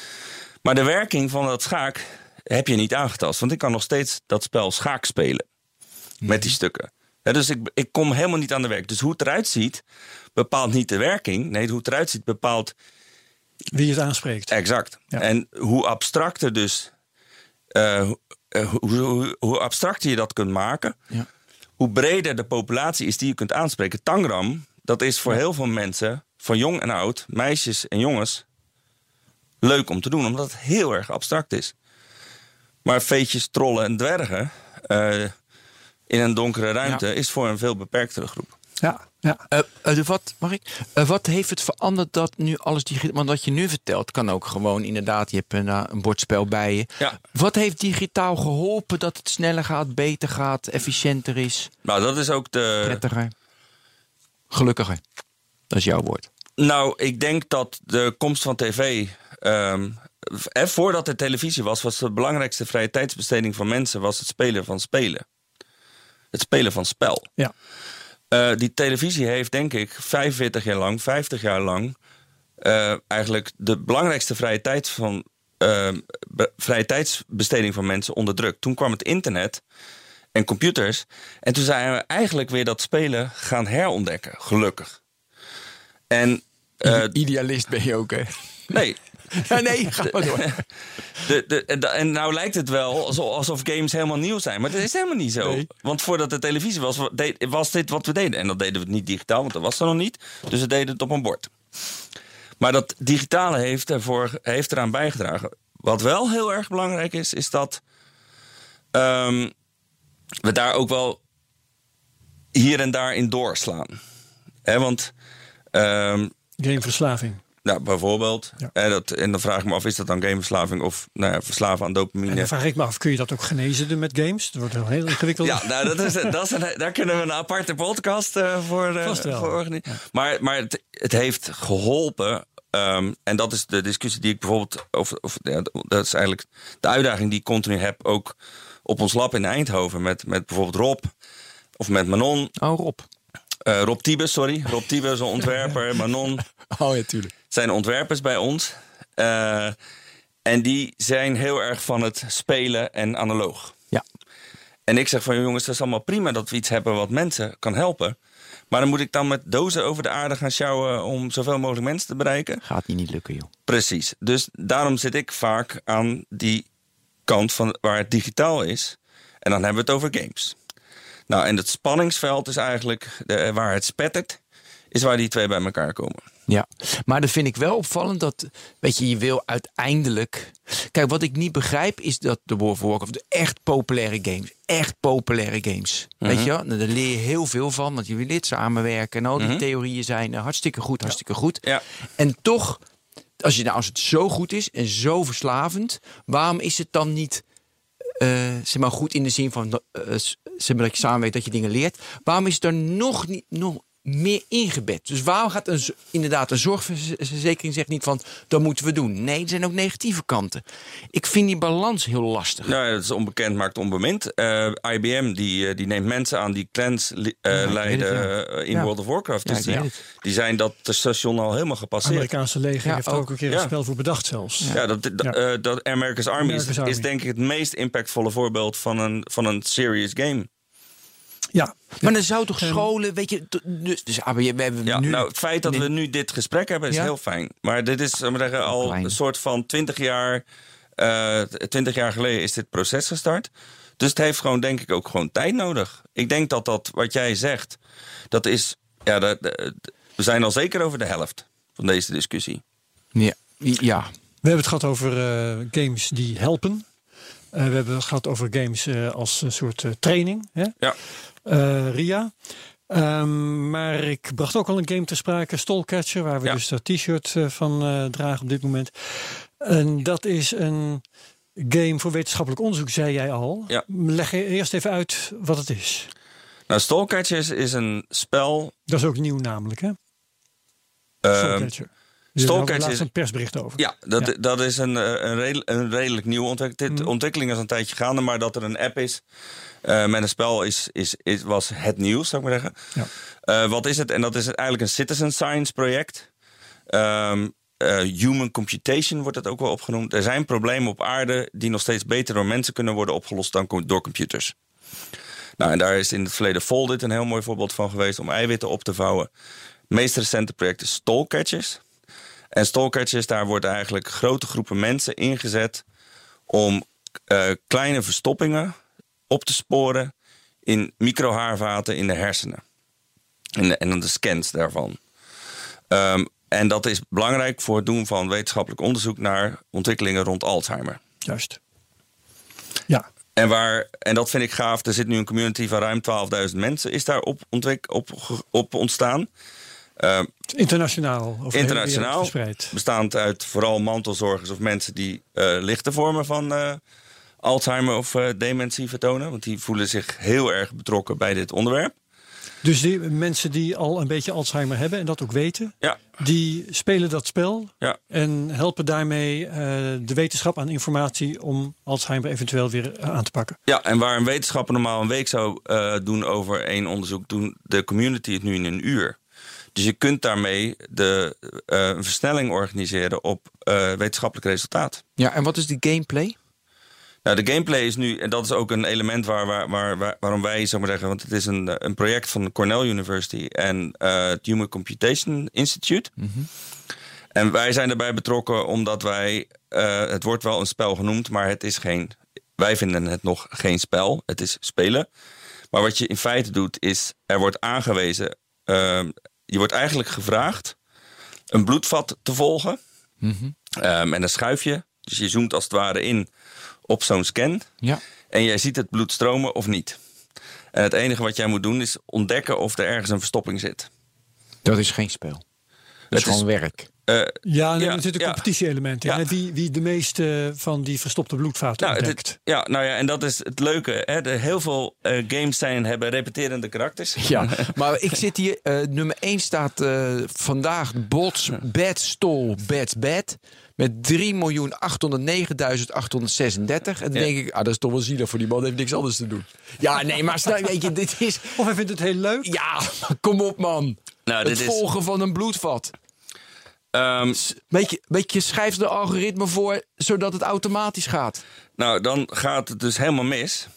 Maar de werking van dat schaak heb je niet aangetast. Want ik kan nog steeds dat spel schaak spelen. Met die stukken. Ja, dus ik, ik kom helemaal niet aan de werk. Dus hoe het eruit ziet, bepaalt niet de werking. Nee, hoe het eruit ziet, bepaalt Wie het aanspreekt. exact. Ja. En hoe abstracter dus... eh, hoe- eh, hoe, hoe, hoe abstracter je dat kunt maken... Ja. hoe breder de populatie is die je kunt aanspreken. Tangram, dat is voor heel veel mensen... van jong en oud, meisjes en jongens... leuk om te doen, omdat het heel erg abstract is. Maar veetjes, trollen en dwergen... eh, in een donkere ruimte is voor een veel beperktere groep. Ja, ja. De wat, mag ik? Wat heeft het veranderd dat nu alles digitaal... Want wat je nu vertelt kan ook gewoon inderdaad... Je hebt een, een bordspel bij je. Ja. Wat heeft digitaal geholpen dat het sneller gaat, beter gaat, efficiënter is, Nou, dat is ook de. prettiger? Gelukkiger. Dat is jouw woord. Nou, ik denk dat de komst van tv. Eh, voordat er televisie was, was de belangrijkste vrije tijdsbesteding van mensen was het spelen van spelen. Het spelen van spel. ja. Eh, die televisie heeft, denk ik, 45 jaar lang, 50 jaar lang. eh, eigenlijk de belangrijkste vrije, tijd van, ehm, vrije tijdsbesteding van mensen onderdrukt. Toen kwam het internet. en computers. En toen zijn we eigenlijk weer dat spelen gaan herontdekken, gelukkig. En Idealist ben je ook, hè? Nee. Ja, nee, ga maar door. (laughs) De, de, en nou lijkt het wel alsof games helemaal nieuw zijn. Maar dat is helemaal niet zo. Nee. Want voordat de televisie was, was dit wat we deden. En dat deden we niet digitaal, want dat was er nog niet. Dus we deden het op een bord. Maar dat digitale heeft, ervoor, heeft eraan bijgedragen. Wat wel heel erg belangrijk is, is dat um, we daar ook wel hier en daar in doorslaan. He, want. Um, Gameverslaving. Nou, bijvoorbeeld. Ja. En, dat, en dan vraag ik me af, is dat dan gameverslaving of nou ja, verslaven aan dopamine? En dan vraag ik me af, kun je dat ook genezen met games? Dat wordt heel, heel ingewikkeld. Ja, nou, dat is, dat is een, daar kunnen we een aparte podcast uh, voor, uh, wel. voor organiseren. Ja. Maar, maar het, het heeft geholpen Um, en dat is de discussie die ik bijvoorbeeld. Of, of, ja, dat is eigenlijk de uitdaging die ik continu heb. Ook op ons lab in Eindhoven. Met, met bijvoorbeeld Rob. Of met Manon. Oh, Rob. Uh, Rob Tiebes, sorry. Rob Tiebes, een ontwerper. Manon. (laughs) Oh ja, tuurlijk. Zijn ontwerpers bij ons. Uh, en die zijn heel erg van het spelen en analoog. Ja. En ik zeg van jongens, dat is allemaal prima dat we iets hebben wat mensen kan helpen. Maar dan moet ik dan met dozen over de aarde gaan sjouwen om zoveel mogelijk mensen te bereiken? Gaat niet, niet lukken, joh. Precies. Dus daarom zit ik vaak aan die kant van waar het digitaal is. En dan hebben we het over games. Nou, en het spanningsveld is eigenlijk de, waar het spettert, is waar die twee bij elkaar komen. Ja, maar dat vind ik wel opvallend dat, weet je, je wil uiteindelijk. Kijk, wat ik niet begrijp is dat de World of Warcraft, de echt populaire games, echt populaire games, mm -hmm. weet je, daar leer je heel veel van, want je wil dit samenwerken en al die mm -hmm. theorieën zijn hartstikke goed, hartstikke goed. Ja. En toch, als, je, nou, als het zo goed is en zo verslavend, waarom is het dan niet uh, zeg maar goed in de zin van uh, zeg maar, dat je samenwerkt, dat je dingen leert? Waarom is het er nog niet, nog meer ingebed. Dus waarom gaat een, inderdaad een zorgverzekering zegt niet van dat moeten we doen. Nee, er zijn ook negatieve kanten. Ik vind die balans heel lastig. Nou, ja, dat is onbekend maakt onbemind. Uh, IBM die, uh, die neemt mensen aan die clans uh, ja, leiden het, ja. in ja. World of Warcraft. Dus die, die, zijn dat station al helemaal gepasseerd. Het Amerikaanse leger heeft er ook een keer een spel voor bedacht zelfs. Ja, dat, dat, dat America's Army, America's is, Army is denk ik het meest impactvolle voorbeeld van een, van een serious game. Ja. Maar dan zou toch scholen, weet je, dus, dus ah, we hebben ja, nu... nou, het feit dat we nu dit gesprek hebben is Ja? heel fijn. Maar dit is maar, zeggen, al Klein. een soort van 20 jaar, eh 20 jaar geleden is dit proces gestart. Dus het heeft gewoon, denk ik, ook gewoon tijd nodig. Ik denk dat dat, wat jij zegt, dat is, ja, dat, dat- we zijn al zeker over de helft van deze discussie. Ja, ja. We hebben het gehad over eh, games die helpen. Eh, we hebben het gehad over games eh, als een soort eh, training. Hè? Ja. Eh, RIA. Ehm, maar ik bracht ook al een game ter sprake, Stolcatcher, waar we Ja. dus dat t-shirt eh, van eh, dragen op dit moment. En dat is een game voor wetenschappelijk onderzoek, zei jij al. Ja. Leg eerst even uit wat het is. Nou, Stallcatchers is een spel. Dat is ook nieuw namelijk, hè? ehm, Stolcatcher. Er laatst is- een persbericht over. ja, dat, Ja. dat is een, eh, een, redel- een redelijk nieuwe ontwikkeling. Dit Mhm. ontwikkeling is een tijdje gaande, maar dat er een app is eh, met een spel is, is, is, was het nieuws, zou ik maar zeggen. Ja. Eh, wat is het? En dat is eigenlijk een citizen science project. Ehm, eh, human computation wordt het ook wel opgenoemd. Er zijn problemen op aarde die nog steeds beter door mensen kunnen worden opgelost dan co- door computers. Nou, en daar is in het verleden Foldit een heel mooi voorbeeld van geweest om eiwitten op te vouwen. Het meest recente project is Stallcatchers. En Stallcatchers, daar worden eigenlijk grote groepen mensen ingezet om eh, kleine verstoppingen op te sporen in microhaarvaten in de hersenen. En, de- en dan de scans daarvan. Ehm, en dat is belangrijk voor het doen van wetenschappelijk onderzoek naar ontwikkelingen rond Alzheimer. Juist. Ja, En, waar, en dat vind ik gaaf. Er zit nu een community van ruim 12.000 mensen is daar op, ontwik- op, op ontstaan. Ehm, internationaal. Wereld internationaal. Verspreid. Bestaand uit vooral mantelzorgers of mensen die eh, lichte vormen van eh, Alzheimer of eh, dementie vertonen. Want die voelen zich heel erg betrokken bij dit onderwerp. Dus die mensen die al een beetje Alzheimer hebben en dat ook weten, Ja, die spelen dat spel ja. en helpen daarmee de wetenschap aan informatie om Alzheimer eventueel weer aan te pakken. ja, en waar een wetenschapper normaal een week zou doen over één onderzoek, doen de community het nu in een uur. Dus je kunt daarmee de, eh, een versnelling organiseren op eh, wetenschappelijk resultaat. ja, en wat is de gameplay? Nou, de gameplay is nu, en dat is ook een element waar, waar, waar, waar- waarom wij, zou maar zeggen, want het is een, eh, een project van Cornell University en het Human Computation Institute. En wij zijn erbij betrokken omdat wij, het wordt wel een spel genoemd, maar het is geen, wij vinden het nog geen spel. Het is spelen. Maar wat je in feite doet, is er wordt aangewezen, eh, je wordt eigenlijk gevraagd een bloedvat te volgen. Ehm, en dan schuif je, dus je zoomt als het ware in op zo'n scan. Ja. En jij ziet het bloed stromen of niet. En het enige wat jij moet doen is ontdekken of er ergens een verstopping zit. Dat is geen spel. Dat Het is- gewoon werk. Eh, Ja, nee, Ja, er zit een ja. competitie-element in. Ja. hè. Wie, wie de meeste van die verstopte bloedvaten nou, ontdekt. ja, nou ja, en dat is het leuke. Hè? De, heel veel eh, games zijn, hebben repeterende karakters. Ja, (laughs) maar ik zit hier. eh, nummer 1 staat eh, vandaag Bots Bad Stol Bad Bad. Met 3.809.836. En dan Ja. denk ik, ah, dat is toch wel zielig voor die man. heeft niks anders te doen. Ja, nee, maar snap- weet je, dit is. Of hij vindt het heel leuk. Ja, (laughs) kom op, man. Nou, het dit is- volgen van een bloedvat. Ehm, Weet je, weet je, schrijf de algoritme voor zodat het automatisch gaat. nou, dan gaat het dus helemaal mis.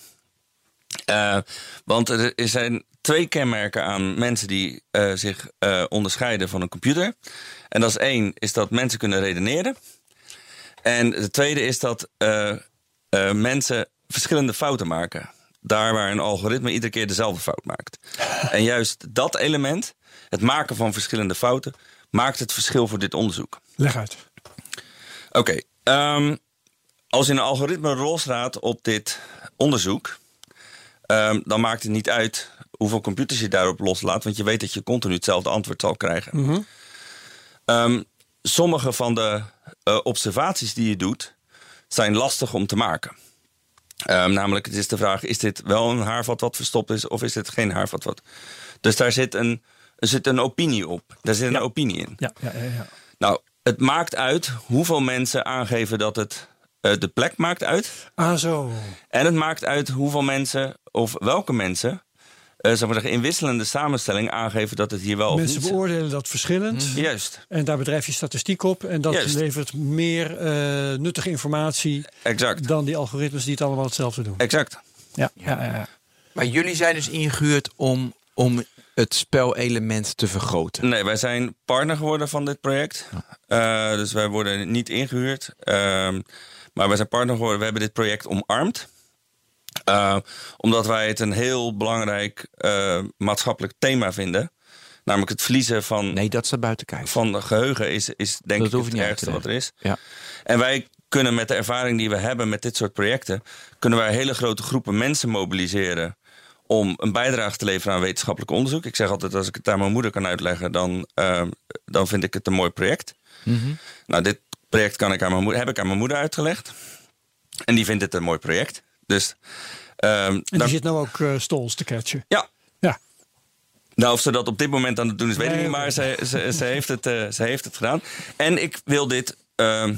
Eh, want er zijn twee kenmerken aan mensen die eh, zich eh, onderscheiden van een computer. En dat is één, is dat mensen kunnen redeneren. En de tweede is dat mensen verschillende fouten maken. Daar waar een algoritme iedere keer dezelfde fout maakt. en juist dat element, het maken van verschillende fouten, maakt het verschil voor dit onderzoek. Leg uit. Oké, ehm, als je een algoritme loslaat op dit onderzoek, ehm, dan maakt het niet uit hoeveel computers je daarop loslaat, want je weet dat je continu hetzelfde antwoord zal krijgen. Ehm, sommige van de eh, observaties die je doet, zijn lastig om te maken. Ehm, namelijk, het is de vraag: is dit wel een haarvat wat verstopt is, of is dit geen haarvat wat? Dus daar zit een, er zit een opinie op. Daar zit een opinie in. Ja, ja, ja, ja. Nou, het maakt uit hoeveel mensen aangeven dat het. eh, de plek maakt uit. Ah, zo. En het maakt uit hoeveel mensen, of welke mensen. eh zeg maar zeggen, in wisselende samenstelling aangeven dat het hier wel Mensen of niet beoordelen dat verschillend. Juist, En daar bedrijf je statistiek op. En dat Juist. levert meer eh, nuttige informatie exact. dan die algoritmes die het allemaal hetzelfde doen. Exact. Ja, ja, ja. ja. Maar jullie zijn dus ingehuurd om, om het spelelement te vergroten. Nee, wij zijn partner geworden van dit project. Eh, dus wij worden niet ingehuurd. Ehm, maar wij zijn partner geworden. We hebben dit project omarmd. Eh, omdat wij het een heel belangrijk eh, maatschappelijk thema vinden. Namelijk het verliezen van, Nee, dat staat buiten kijf. van geheugen is, is denk Dat ik hoef het ergste te wat er is. Ja. En wij kunnen met de ervaring die we hebben met dit soort projecten... kunnen wij hele grote groepen mensen mobiliseren... om een bijdrage te leveren aan wetenschappelijk onderzoek. Ik zeg altijd, als ik het aan mijn moeder kan uitleggen... dan, ehm, dan vind ik het een mooi project. Nou, dit project kan ik aan mijn moeder, heb ik aan mijn moeder uitgelegd. En die vindt het een mooi project. Dus ehm, En die dan- zit nou ook eh stols te catchen. ja, Ja. nou, of ze dat op dit moment aan het doen is, weet ik niet. Maar ze, ze, ze, heeft het, eh, ze heeft het gedaan. En ik wil dit ehm,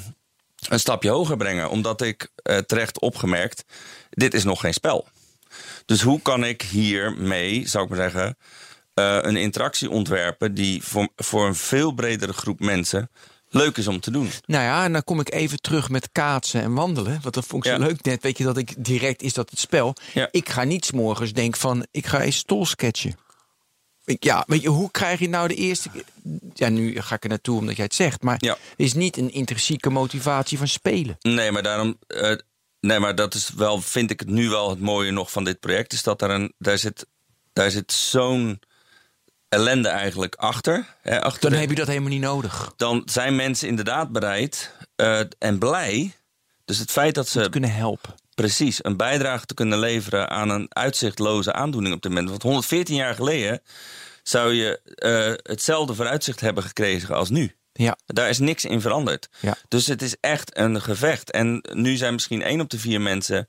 een stapje hoger brengen. Omdat ik eh, terecht opgemerkt, dit is nog geen spel. Dus hoe kan ik hiermee, zou ik maar zeggen... eh, een interactie ontwerpen die voor, voor een veel bredere groep mensen leuk is om te doen. Nou ja, en dan kom ik even terug met kaatsen en wandelen. Want dat vond ik zo Ja. leuk net. Weet je dat ik direct is dat het spel. Ja. Ik ga niet morgens denken van ik ga eens stol sketchen. Ik, ja, weet je, hoe krijg je nou de eerste Ja, nu ga ik er naartoe omdat jij het zegt. Maar Ja. is niet een intrinsieke motivatie van spelen. Nee, maar daarom. eh, nee, maar dat is wel, vind ik het nu wel het mooie nog van dit project. Is dat er een. Daar zit, daar zit zo'n ellende eigenlijk achter. Hè, achter Dan de- heb je dat helemaal niet nodig. dan zijn mensen inderdaad bereid eh, en blij. Dus het feit dat Te ze kunnen helpen. precies een bijdrage te kunnen leveren aan een uitzichtloze aandoening op dit moment. Want 114 jaar geleden zou je eh, hetzelfde vooruitzicht hebben gekregen als nu. Ja. Daar is niks in veranderd. Ja. Dus het is echt een gevecht. En nu zijn misschien één op de vier mensen.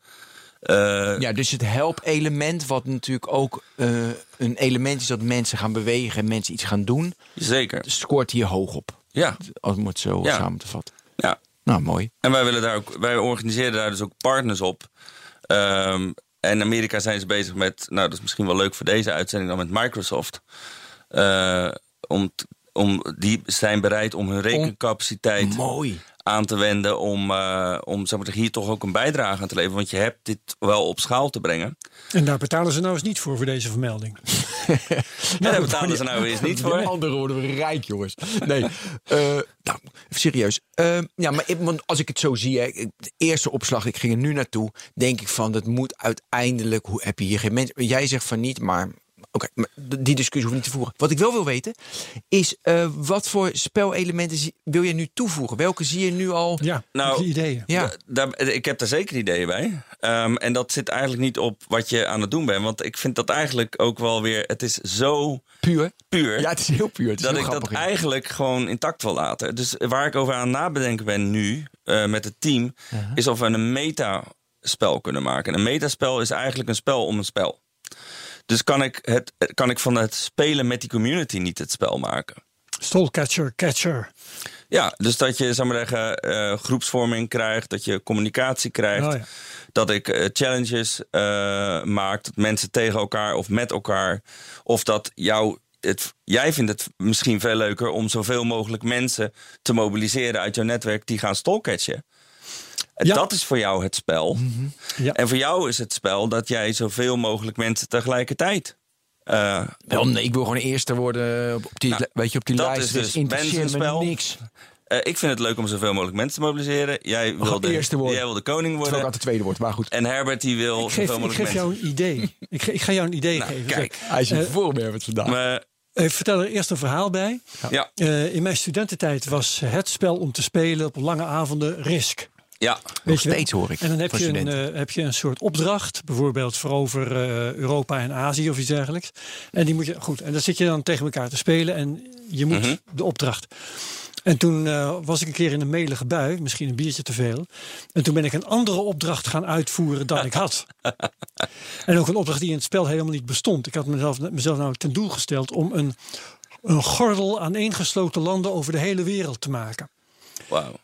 eh, ja, dus het help-element, wat natuurlijk ook eh, een element is dat mensen gaan bewegen en mensen iets gaan doen, Zeker. scoort hier hoog op. Ja. Om het zo Ja. samen te vatten. ja. Nou, mooi. En wij, willen daar ook, wij organiseren daar dus ook partners op. Ehm, en in Amerika zijn ze bezig met, nou dat is misschien wel leuk voor deze uitzending, dan met Microsoft. Eh, om om, die zijn bereid om hun rekencapaciteit Mooi. aan te wenden om, eh, om zeg maar, hier toch ook een bijdrage aan te leveren. Want je hebt dit wel op schaal te brengen. En daar betalen ze nou eens niet voor, voor deze vermelding. (laughs) En daar betalen ze nou eens niet voor. anderen worden we rijk, jongens. Nee, eh, nou, serieus. Eh, ja, maar ik- want als ik het zo zie, hè, de eerste opslag, ik ging er nu naartoe, denk ik van, dat moet uiteindelijk, hoe heb je hier geen mensen? Jij zegt van niet, maar oké, maar die discussie hoef ik niet te voeren. Wat ik wel wil weten, is eh, wat voor spelelementen wil je nu toevoegen? Welke zie je nu al? Ja, Nou, ideeën. Ja. Da- daar, ik heb daar zeker ideeën bij. Ehm, en dat zit eigenlijk niet op wat je aan het doen bent. Want ik vind dat eigenlijk ook wel weer. Het is zo Puur? puur. Ja, het is heel puur. Het is dat heel ik dat eigenlijk gewoon intact wil laten. Dus waar ik over aan nabedenken ben nu eh, met het team, is of we een metaspel kunnen maken. Een metaspel is eigenlijk een spel om een spel. Dus kan ik, het, kan ik van het spelen met die community niet het spel maken? Stolcatcher, catcher. Ja, dus dat je, zou maar zeggen, eh, groepsvorming krijgt, dat je communicatie krijgt. Oh ja. Dat ik eh, challenges eh, maak, dat mensen tegen elkaar of met elkaar. Of dat jou, het, jij vindt het misschien veel leuker om zoveel mogelijk mensen te mobiliseren uit jouw netwerk die gaan stalkatchen. Ja. Dat is voor jou het spel. Ja. En voor jou is het spel dat jij zoveel mogelijk mensen tegelijkertijd. eh, Wel, nee, ik wil gewoon eerste worden op die, Nou, weet je, op die dat lijst. is Het dus me Benzenspel. niks. eh, ik vind het leuk om zoveel mogelijk mensen te mobiliseren. Jij wil, de, eerste worden. jij wil de koning Terwijl ik worden. altijd tweede word, maar goed. En Herbert die wil Ik geef, zoveel ik mogelijk geef mensen. jou een idee. Ik, ge- ik ga jou een idee Nou, geven. kijk. Hij is Eh, een voorbeeld vandaag. Maar, Ik vertel er eerst een verhaal bij. ja, Eh, in mijn studententijd was het spel om te spelen op lange avonden Risk. Ja. Wel? steeds hoor ik En dan heb je, een, eh, heb je een soort opdracht, bijvoorbeeld voor over eh, Europa en Azië of iets dergelijks. En die moet je goed. En dan zit je dan tegen elkaar te spelen en je moet Mhm. de opdracht. En toen eh, was ik een keer in een melige bui, misschien een biertje te veel. En toen ben ik een andere opdracht gaan uitvoeren dan ik had. (laughs) en ook een opdracht die in het spel helemaal niet bestond. Ik had mezelf, mezelf nou ten doel gesteld om een, een gordel aan eengesloten landen over de hele wereld te maken.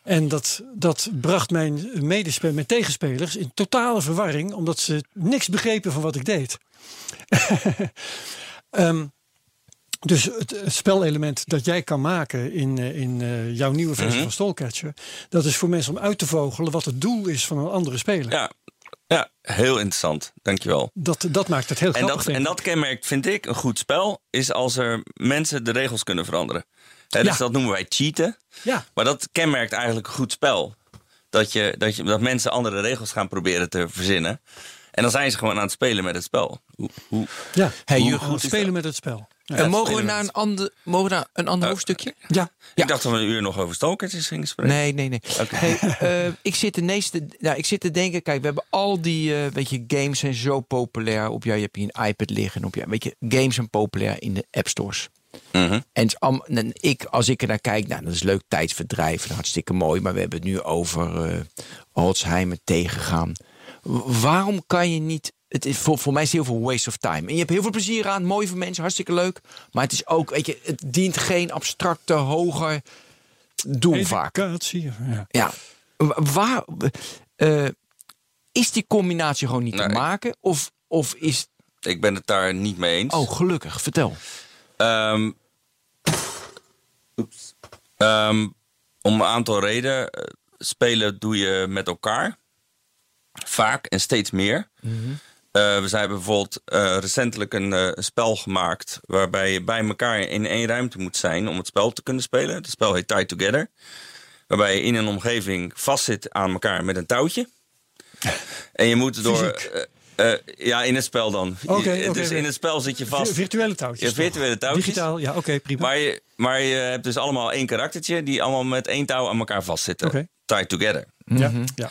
En dat, dat bracht mijn, medespe- mijn tegenspelers in totale verwarring, omdat ze niks begrepen van wat ik deed. (laughs) Ehm, dus het, spelelement dat jij kan maken in, eh, in eh, jouw nieuwe versie van Stolcatcher, dat is voor mensen om uit te vogelen wat het doel is van een andere speler. Ja. ja, heel interessant. Dankjewel. Dat, dat maakt het heel En grappig. dat, denk en dat kenmerkt, vind ik, een goed spel, is als er mensen de regels kunnen veranderen. Hè, dus Ja. dat noemen wij cheaten. Ja, Maar dat kenmerkt eigenlijk een goed spel. Dat, je, dat, je, dat mensen andere regels gaan proberen te verzinnen. En dan zijn ze gewoon aan het spelen met het spel. Hoe, hoe, ja. Hey, Hoe goed spelen dat? met het spel. Ja. En mogen we naar een ander, mogen we naar een ander Oh. hoofdstukje? ja. Ik dacht dat we een uur nog over stalkertjes gingen spreken. Nee, nee, nee. Hey, eh, ik, zit de meeste, nou, ik zit te denken, kijk, we hebben al die eh, weet je, games zijn zo populair. Op jou, je hebt hier een iPad liggen. Op jou, weet je, games zijn populair in de app stores. Mhm. En ik, als ik er naar kijk, nou, dat is leuk tijdsverdrijf, hartstikke mooi. Maar we hebben het nu over eh Alzheimer tegengaan. W- waarom kan je niet... Het is voor, voor mij is het heel veel waste of time. En je hebt heel veel plezier aan, mooi voor mensen, hartstikke leuk. Maar het is ook, weet je, het dient geen abstracte, hoger doel vaak. Ja. Ja, Wa- waar... eh, is die combinatie gewoon niet te maken? Of, of is... Ik ben het daar niet mee eens. Oh, gelukkig. Vertel. Ehm, oeps. Ehm, om een aantal redenen. Eh, Spelen doe je met elkaar. Vaak en steeds meer. Eh, we zijn bijvoorbeeld eh, recentelijk een spel gemaakt. waarbij je bij elkaar in één ruimte moet zijn om het spel te kunnen spelen. Het spel heet Tie Together. Waarbij je in een omgeving vastzit aan elkaar met een touwtje. (laughs) En je moet door. Eh, ja, in het spel dan. Oké, dus oké. in het spel zit je vast. Vi- Virtuele touwtjes. Ja, virtuele touwtjes. Digitaal, ja, oké, prima. Maar je, maar je hebt dus allemaal één karaktertje die allemaal met één touw aan elkaar vastzitten. Oké. Tied together. ja, ja.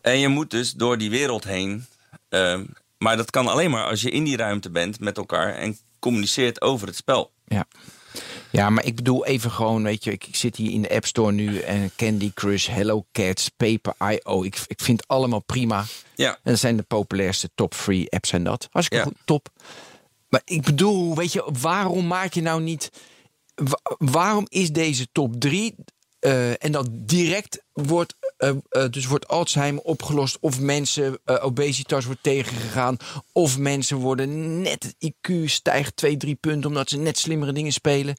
En je moet dus door die wereld heen. ehm, maar dat kan alleen maar als je in die ruimte bent met elkaar en communiceert over het spel. Ja. Ja, maar ik bedoel even gewoon, weet je, ik, ik zit hier in de App Store nu en Candy Crush, Hello Cats, Paper.io. Ik, ik vind het allemaal prima. Ja. En dat zijn de populairste top free apps zijn dat. Hartstikke Ja. goed, top. Maar ik bedoel, weet je, waarom maak je nou niet... wa- waarom is deze top 3 en dat direct wordt, eh, eh, dus wordt Alzheimer opgelost... of mensen, eh, obesitas wordt tegengegaan... of mensen worden net, het IQ stijgt 2, 3 punten... omdat ze net slimmere dingen spelen.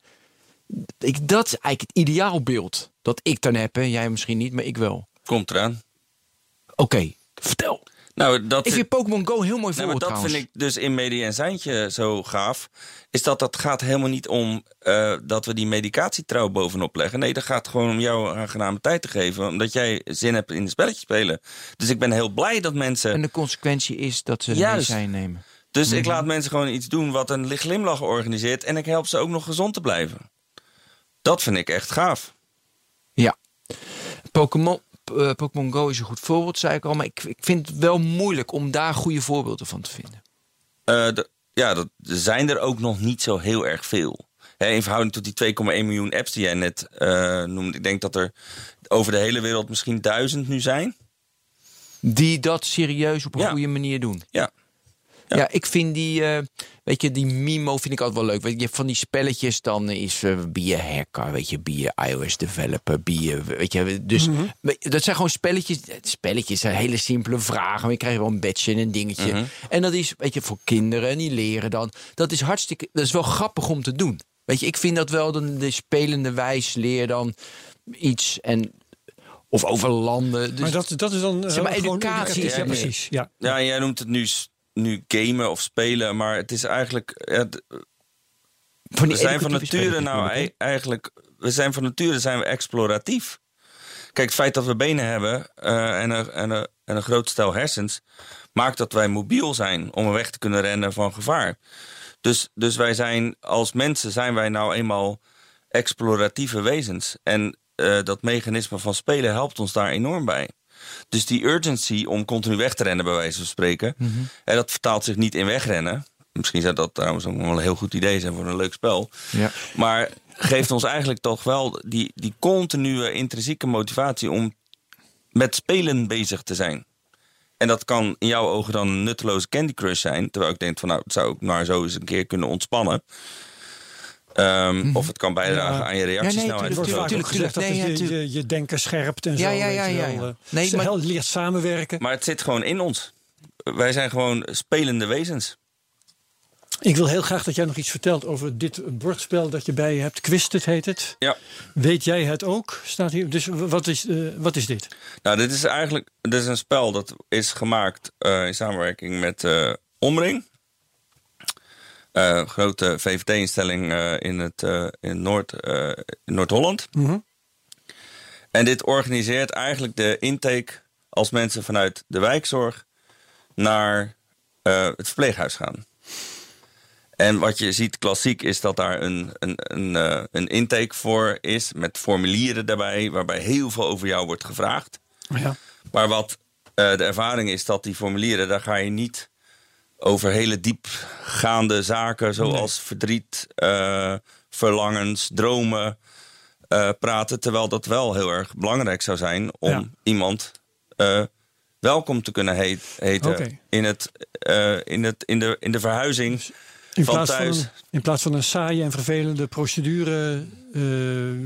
Ik, dat is eigenlijk het ideaalbeeld dat ik dan heb. Hè. Jij misschien niet, maar ik wel. Komt eraan. Oké, vertel. Nou, dat Ik vind Pokémon Go heel mooi maar voorbeeld dat trouwens. vind ik dus in Media en Zijntje zo gaaf. Is dat dat gaat helemaal niet om eh, dat we die medicatietrouw bovenop leggen. Nee, dat gaat gewoon om jou aangename tijd te geven. Omdat jij zin hebt in een spelletje spelen. Dus ik ben heel blij dat mensen... En de consequentie is dat ze Juist. medicijn nemen. Dus Mhm. ik laat mensen gewoon iets doen wat een glimlach organiseert. En ik help ze ook nog gezond te blijven. Dat vind ik echt gaaf. Ja. Pokémon, eh, Pokémon Go is een goed voorbeeld, zei ik al. Maar ik, ik vind het wel moeilijk om daar goede voorbeelden van te vinden. De- ja, dat zijn er ook nog niet zo heel erg veel. In verhouding tot die 2,1 miljoen apps die jij net eh, noemde. Ik denk dat er over de hele wereld misschien duizend nu zijn. Die dat serieus op een Ja. goede manier doen. Ja. Ja, Ja. ik vind die, eh, weet je, die Mimo vind ik altijd wel leuk. Weet je, je hebt van die spelletjes, dan is eh be je hacker, weet je, je iOS developer, je, weet je, dus Mhm. dat zijn gewoon spelletjes, spelletjes zijn hele simpele vragen, maar je krijgt wel een badge en een dingetje. Mhm. En dat is, weet je, voor kinderen en die leren dan. Dat is hartstikke, dat is wel grappig om te doen. Weet je, ik vind dat wel, dan de spelende wijs leer dan iets en of over landen. Dus maar dat, dat is dan eh, Zeg maar, gewoon educatie Ja, precies. Ja. Ja, jij noemt het nu, nu gamen of spelen, maar het is eigenlijk. We zijn van nature nou ei- eigenlijk. We zijn van nature zijn we exploratief. Kijk, het feit dat we benen hebben eh, en, een, en, een, en een groot stel hersens. maakt dat wij mobiel zijn om weg te kunnen rennen van gevaar. Dus, dus wij zijn als mensen zijn wij nou eenmaal exploratieve wezens. En eh, dat mechanisme van spelen helpt ons daar enorm bij. Dus die urgency om continu weg te rennen, bij wijze van spreken. En dat vertaalt zich niet in wegrennen. Misschien zou dat trouwens ook wel een heel goed idee zijn voor een leuk spel. Ja. Maar geeft ons eigenlijk toch wel die, die continue intrinsieke motivatie om met spelen bezig te zijn. En dat kan in jouw ogen dan een nutteloze Candy Crush zijn. Terwijl ik denk van nou, het zou ik maar zo eens een keer kunnen ontspannen. Ehm, Of het kan bijdragen Ja. aan je reactiesnelheid. tuurlijk, Er wordt vaak tuurlijk, ook gezegd dat tuurlijk. het Nee, je, ja, je, je denken scherpt en Ja, zo. ja, ja, je ja, wel. ja. Eh, Nee, ze maar- leert samenwerken. Maar het zit gewoon in ons. Wij zijn gewoon spelende wezens. Ik wil heel graag dat jij nog iets vertelt over dit bordspel dat je bij je hebt. Quisted heet het. Ja. Weet jij het ook? Staat hier. Dus wat is, eh, wat is dit? Nou, dit is eigenlijk dit is een spel dat is gemaakt eh, in samenwerking met eh, Omring. Eh, grote VVD-instelling eh, in, het, eh, in Noord, in Noord-Holland. Mhm. En dit organiseert eigenlijk de intake als mensen vanuit de wijkzorg naar het verpleeghuis gaan. En wat je ziet klassiek is dat daar een, een, een, een intake voor is met formulieren daarbij, waarbij heel veel over jou wordt gevraagd. Ja. Maar wat de ervaring is dat die formulieren, daar ga je niet over hele diepgaande zaken zoals verdriet, eh, verlangens, dromen eh, praten. Terwijl dat wel heel erg belangrijk zou zijn om Ja. iemand eh, welkom te kunnen heet, heten in, het, in, het, in, de, in de verhuizing In van plaats van, thuis. een, in plaats van een saaie en vervelende procedure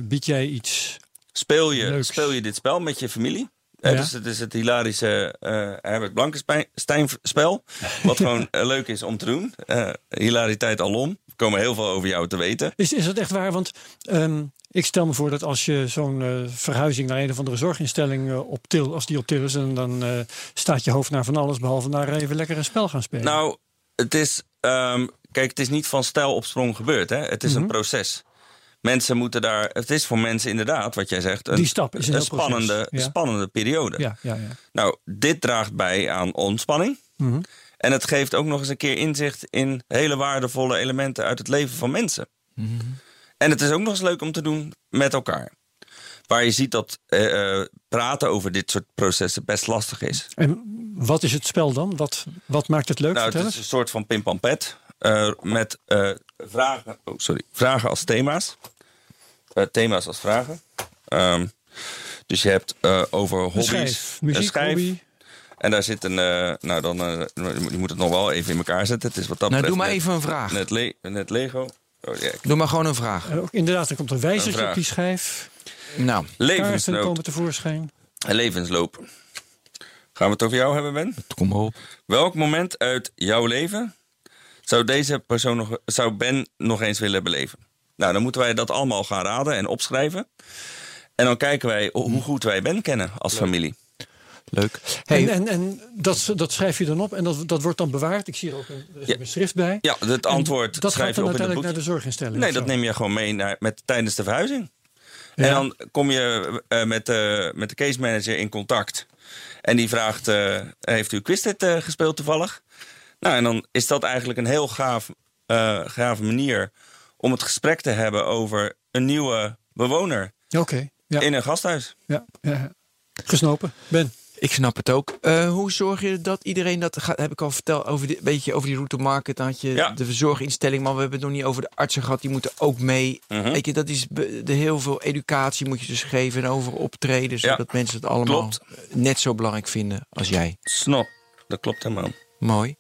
bied jij iets. Speel je, Leuks. speel je dit spel met je familie? Ja. Dus het is het hilarische eh Herbert Blankenstein spel. (laughs) Wat gewoon eh, leuk is om te doen. Eh, hilariteit alom. Er komen heel veel over jou te weten. Is, is dat echt waar? Want ehm, ik stel me voor dat als je zo'n verhuizing naar een of andere zorginstelling op til, als die op til is, en dan staat je hoofd naar van alles behalve naar even lekker een spel gaan spelen. Nou, het is... ehm, kijk, het is niet van stijl op sprong gebeurd. Hè? Het is Mhm. een proces. Mensen moeten daar... Het is voor mensen inderdaad, wat jij zegt... Een, Die stap is een spannende, ja. spannende periode. ja, ja, ja. Nou, dit draagt bij aan ontspanning. Mhm. En het geeft ook nog eens een keer inzicht in hele waardevolle elementen uit het leven van mensen. En het is ook nog eens leuk om te doen met elkaar. Waar je ziet dat eh, eh, praten over dit soort processen best lastig is. En wat is het spel dan? Wat, wat maakt het leuk? Nou, het is een soort van pimpampet. eh met vragen, oh, sorry, vragen als thema's. Eh, thema's als vragen. Ehm, dus je hebt eh, over Een hobby's. schijf, een muziek, schijf. hobby. En daar zit een. eh, nou, dan. eh, je moet het nog wel even in elkaar zetten. Het is wat dat Nou, doe maar net- even een vraag. Net, le net Lego. Oh, ja. Doe maar gewoon een vraag. Ook inderdaad, er komt een wijzertje op die schijf. Nou, Levensnood. komen tevoorschijn. Levensloop. Gaan we het over jou hebben, Ben? kom maar op. Welk moment uit jouw leven zou deze persoon nog, zou Ben nog eens willen beleven? Nou, dan moeten wij dat allemaal gaan raden en opschrijven. En dan kijken wij hoe goed wij Ben kennen als familie. Leuk. Hey, En, en, en dat, dat schrijf je dan op en dat, dat wordt dan bewaard. Ik zie er ook een, er Ja. schrift bij. Ja, het En antwoord dat schrijf gaat je dan op in het uiteindelijk naar boek. de zorginstelling. Nee, dat neem je gewoon mee naar, met, tijdens de verhuizing. Ja. En dan kom je eh, met, de met de case manager in contact. En die vraagt, eh, heeft u Quizlet eh gespeeld toevallig? Nou, en dan is dat eigenlijk een heel gaaf, eh gave manier... om het gesprek te hebben over een nieuwe bewoner Oké, ja, in een gasthuis. ja, ja. Gesnopen. Ben. Ik snap het ook. Eh, hoe zorg je dat iedereen dat gaat? Heb ik al verteld over die, beetje over die route market. Dan had je Ja. de verzorginstelling, maar we hebben het nog niet over de artsen gehad. Die moeten ook mee. Mhm. Weet je, dat is be- de heel veel educatie moet je dus geven en over optreden, Ja. zodat mensen het allemaal Klopt. net zo belangrijk vinden als jij. Snap, dat klopt helemaal. Mooi.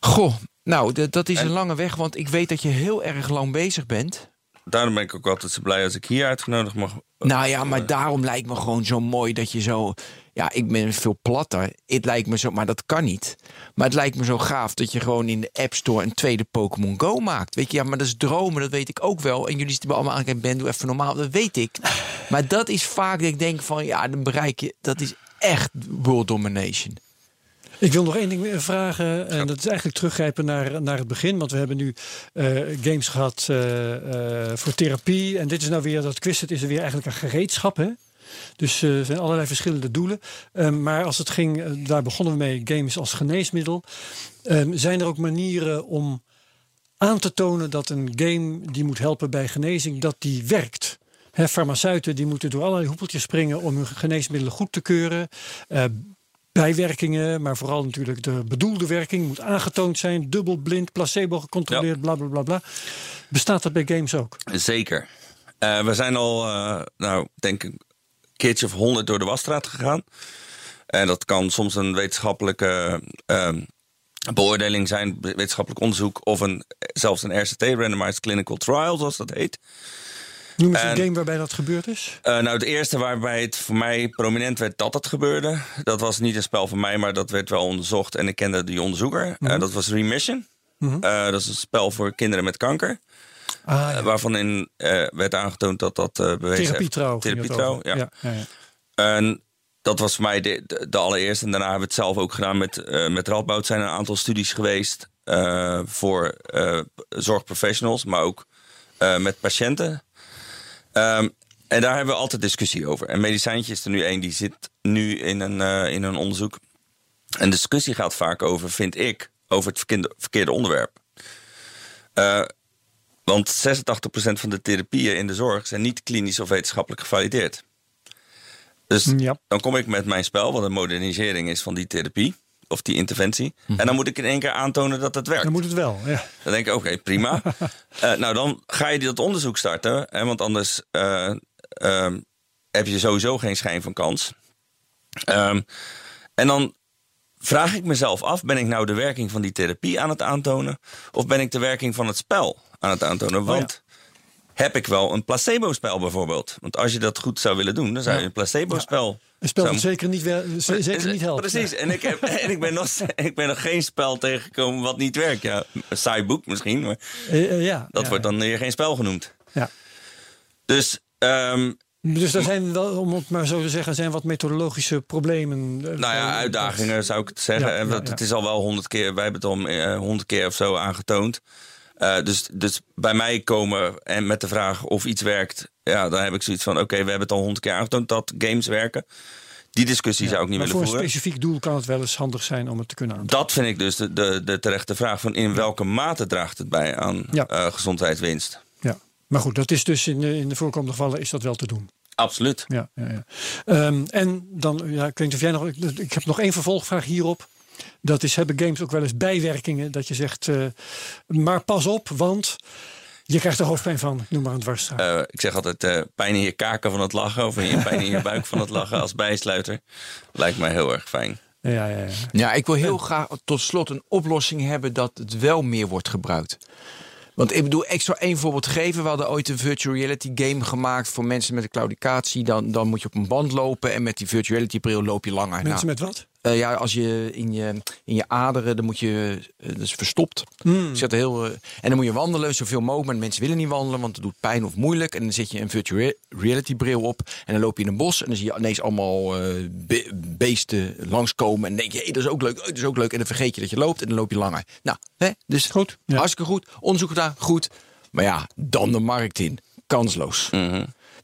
Goh, nou, dat is En- een lange weg, want ik weet dat je heel erg lang bezig bent. Daarom ben ik ook altijd zo blij als ik hier uitgenodigd mag Nou ja, maar daarom lijkt me gewoon zo mooi dat je zo. Ja, ik ben veel platter. Het lijkt me zo, maar dat kan niet. Maar het lijkt me zo gaaf dat je gewoon in de App Store een tweede Pokémon Go maakt. Weet je, ja, maar dat is dromen, dat weet ik ook wel. En jullie zitten allemaal aan, kijk, Ben, doe even normaal, dat weet ik. Maar dat is vaak dat ik denk van, ja, dan bereik je, dat is echt world domination. Ik wil nog één ding vragen. En dat is eigenlijk teruggrijpen naar, naar het begin. Want we hebben nu eh, games gehad eh, eh, voor therapie. En dit is nou weer, dat quiz, het is er weer eigenlijk een gereedschap. Hè? Dus er zijn allerlei verschillende doelen. Ehm, maar als het ging, daar begonnen we mee, games als geneesmiddel. Ehm, zijn er ook manieren om aan te tonen dat een game die moet helpen bij genezing, dat die werkt? Hè, farmaceuten die moeten door allerlei hoepeltjes springen om hun geneesmiddelen goed te keuren. Eh, bijwerkingen, maar vooral natuurlijk de bedoelde werking moet aangetoond zijn. Dubbelblind, placebo gecontroleerd, bla bla bla bla. Bestaat dat bij games ook? Zeker. Eh, we zijn al, eh, nou, denk ik, een keertje of honderd door de wasstraat gegaan. En dat kan soms een wetenschappelijke ehm, beoordeling zijn, wetenschappelijk onderzoek, of een, zelfs een RCT, Randomized Clinical Trial, zoals dat heet. Noem eens een En- game waarbij dat gebeurd is. Eh, nou, het eerste waarbij het voor mij prominent werd dat het gebeurde, dat was niet een spel van mij, maar dat werd wel onderzocht en ik kende die onderzoeker. Eh, dat was Remission. Mhm. Eh, dat is een spel voor kinderen met kanker. Ah, ja. waarvan in werd aangetoond dat dat bewezen. Therapietrouw. Therapietrouw, ja. ja, ja, ja. En dat was voor mij de, de, de allereerste. En daarna hebben we het zelf ook gedaan met, eh met Radboud. zijn er een aantal studies geweest voor zorgprofessionals, maar ook met patiënten. Ehm, en daar hebben we altijd discussie over. En medicijntje is er nu één, die zit nu in een, eh, in een onderzoek. En discussie gaat vaak over, vind ik, over het verkeerde, verkeerde onderwerp. Eh, want 86% van de therapieën in de zorg zijn niet klinisch of wetenschappelijk gevalideerd. Dus Ja. dan kom ik met mijn spel, wat een modernisering is van die therapie of die interventie. En dan moet ik in één keer aantonen dat het werkt. Dan moet het wel. Ja. Dan denk ik, oké, prima. (laughs) Eh, nou, dan ga je dat onderzoek starten. Hè, want anders eh, ehm, heb je sowieso geen schijn van kans. Ehm, en dan vraag ik mezelf af, ben ik nou de werking van die therapie aan het aantonen? Of ben ik de werking van het spel aan het aantonen? ja. Heb ik wel een placebo-spel bijvoorbeeld? Want als je dat goed zou willen doen, dan zou je een placebo-spel... Een spel zou- dat zeker niet, wel, zeker niet helpt. Precies, en, ik, heb, en ik, ben nog, (laughs) ik ben nog geen spel tegengekomen wat niet werkt. Ja, een saai boek misschien, maar Eh, eh, ja, dat ja, wordt dan weer geen spel genoemd. Ja. Dus ehm, Dus daar zijn wel, om het maar zo te zeggen, zijn wat methodologische problemen. eh, nou ja, uitdagingen zou ik het zeggen. En dat-. Het is al wel honderd keer, wij hebben het al eh, honderd keer of zo aangetoond. Eh, dus, dus bij mij komen en met de vraag of iets werkt, ja, dan heb ik zoiets van: oké, we hebben het al honderd keer aangetoond dat games werken. Die discussie zou ik niet maar willen voor een voeren. specifiek doel kan het wel eens handig zijn om het te kunnen aantonen. Dat vind ik dus de, de, de terechte vraag: van in welke mate draagt het bij aan Ja. eh, gezondheidswinst? Ja. Maar goed, dat is dus in de, in de voorkomende gevallen is dat wel te doen. Absoluut. Ja, ja, ja. Ehm, en dan, ja, ik weet niet of jij nog. Ik heb nog één vervolgvraag hierop. Dat is: hebben games ook wel eens bijwerkingen? Dat je zegt, eh, maar pas op, want je krijgt er hoofdpijn van. Ik Noem maar een dwarsstraat. Eh, ik zeg altijd eh, pijn in je kaken van het lachen. Of in je pijn in je buik van het lachen als bijsluiter. Lijkt mij heel erg fijn. ja, ja, ja. Ja, ik wil heel graag tot slot een oplossing hebben dat het wel meer wordt gebruikt. Want ik bedoel, ik zou één voorbeeld geven. We hadden ooit een virtual reality game gemaakt voor mensen met een claudicatie. Dan, dan moet je op een band lopen en met die virtual reality bril loop je langer. Mensen Nou, met wat? Eh, ja, als je in je, in je aderen, dan moet je, dat is verstopt. Zet er heel, eh, en dan moet je wandelen, zoveel mogelijk. Maar mensen willen niet wandelen, want het doet pijn of moeilijk. En dan zet je een virtual reality bril op. En dan loop je in een bos en dan zie je ineens allemaal eh, be- beesten langskomen. En dan denk je, hey, dat is ook leuk, oh, dat is ook leuk. En dan vergeet je dat je loopt en dan loop je langer. Nou, hè? dus Goed, ja. hartstikke goed. Onderzoek gedaan, goed. Maar ja, dan de markt in. Kansloos.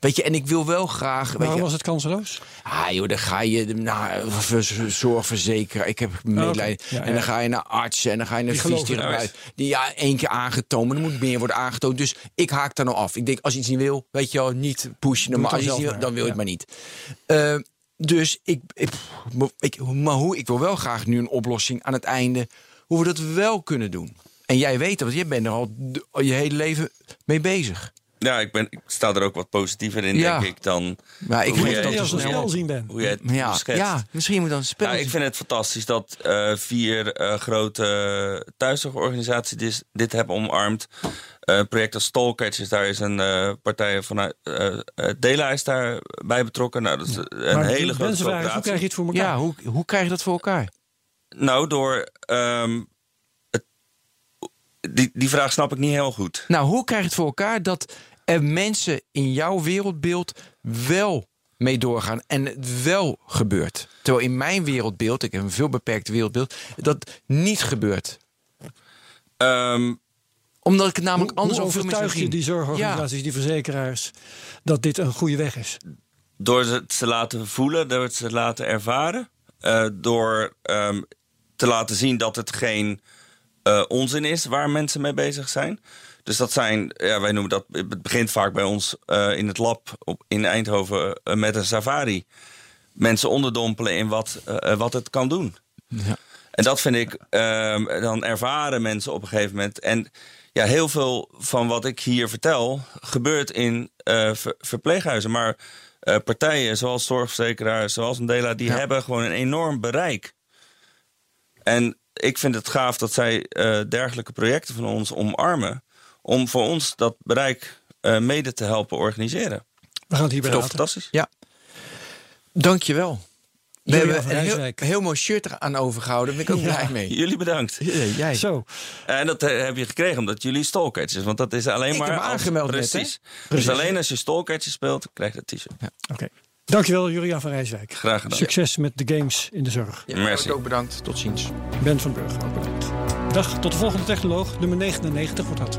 Weet je, en ik wil wel graag... Weet Waarom je, was het kanseloos? Ah joh, dan ga je naar ver- zorgverzekeraar. Ik heb medelijden. oké. Ja, en dan ga je naar artsen en dan ga je naar fysiotherapeut. Die ja, één keer aangetoond, maar er moet meer worden aangetoond. Dus ik haak daar nou af. Ik denk, als je iets niet wil, weet je wel, niet pushen. Maar als je niet wil, dan wil je het maar niet. Eh, dus ik, ik, ik, maar hoe, ik wil wel graag nu een oplossing aan het einde. Hoe we dat wel kunnen doen. En jij weet dat, want jij bent er al je hele leven mee bezig. Ja, ik, ben, ik sta er ook wat positiever in, Ja. denk ik, dan Maar ik hoe jij- dat je als een spel zien bent. hoe jij het ja, ja, misschien moet dan een spel. Ja, ik vind het fantastisch dat eh, vier eh, grote thuiszorgorganisaties dit, dit hebben omarmd. Eh project als Stalkatchers, daar is een eh, partij vanuit eh eh, Dela is daarbij betrokken. Nou, dat is een Maar hele grote vragen, hoe krijg je het voor elkaar? Ja, hoe, hoe krijg je dat voor elkaar? Nou, door ehm, het, die, die vraag snap ik niet heel goed. Nou, hoe krijg je het voor elkaar dat er mensen in jouw wereldbeeld wel mee doorgaan en het wel gebeurt? Terwijl in mijn wereldbeeld, ik heb een veel beperkt wereldbeeld, dat niet gebeurt. Ehm, Omdat ik het namelijk anders hoe over overtuig je die zorgorganisaties, die verzekeraars, dat dit een goede weg is? door ze te laten voelen, door het te laten ervaren. eh, door ehm, te laten zien dat het geen eh, onzin is waar mensen mee bezig zijn. Dus dat zijn, ja, wij noemen dat, het begint vaak bij ons eh, in het lab op, in Eindhoven eh, met een safari. Mensen onderdompelen in wat, eh, wat het kan doen. Ja. En dat vind ik, ehm, dan ervaren mensen op een gegeven moment. En ja, heel veel van wat ik hier vertel gebeurt in ver- verpleeghuizen. Maar partijen zoals zorgverzekeraars, zoals een Dela, die Ja. hebben gewoon een enorm bereik. En ik vind het gaaf dat zij dergelijke projecten van ons omarmen. Om voor ons dat bereik eh, mede te helpen organiseren. We gaan het hierbij laten. fantastisch. Ja. Dankjewel. We hebben van een heel, heel mooi shirt eraan overgehouden. Daar ben ik ook Ja. blij mee. (laughs) Jullie bedankt. Ja, jij. Zo, En dat eh, heb je gekregen omdat jullie stalkatches. Want dat is alleen Ik maar. heb me als- aangemeld net, Precies. hè? Dus alleen als je stalkatches speelt, krijg je dat t-shirt. oké. Dankjewel, Julia van Rijswijk. Graag gedaan. Succes met de games in de zorg. Ja, Merci. Ook bedankt. Tot ziens. Ben van Burger, ook bedankt. Dag, tot de volgende technoloog. Nummer 99 wordt dat.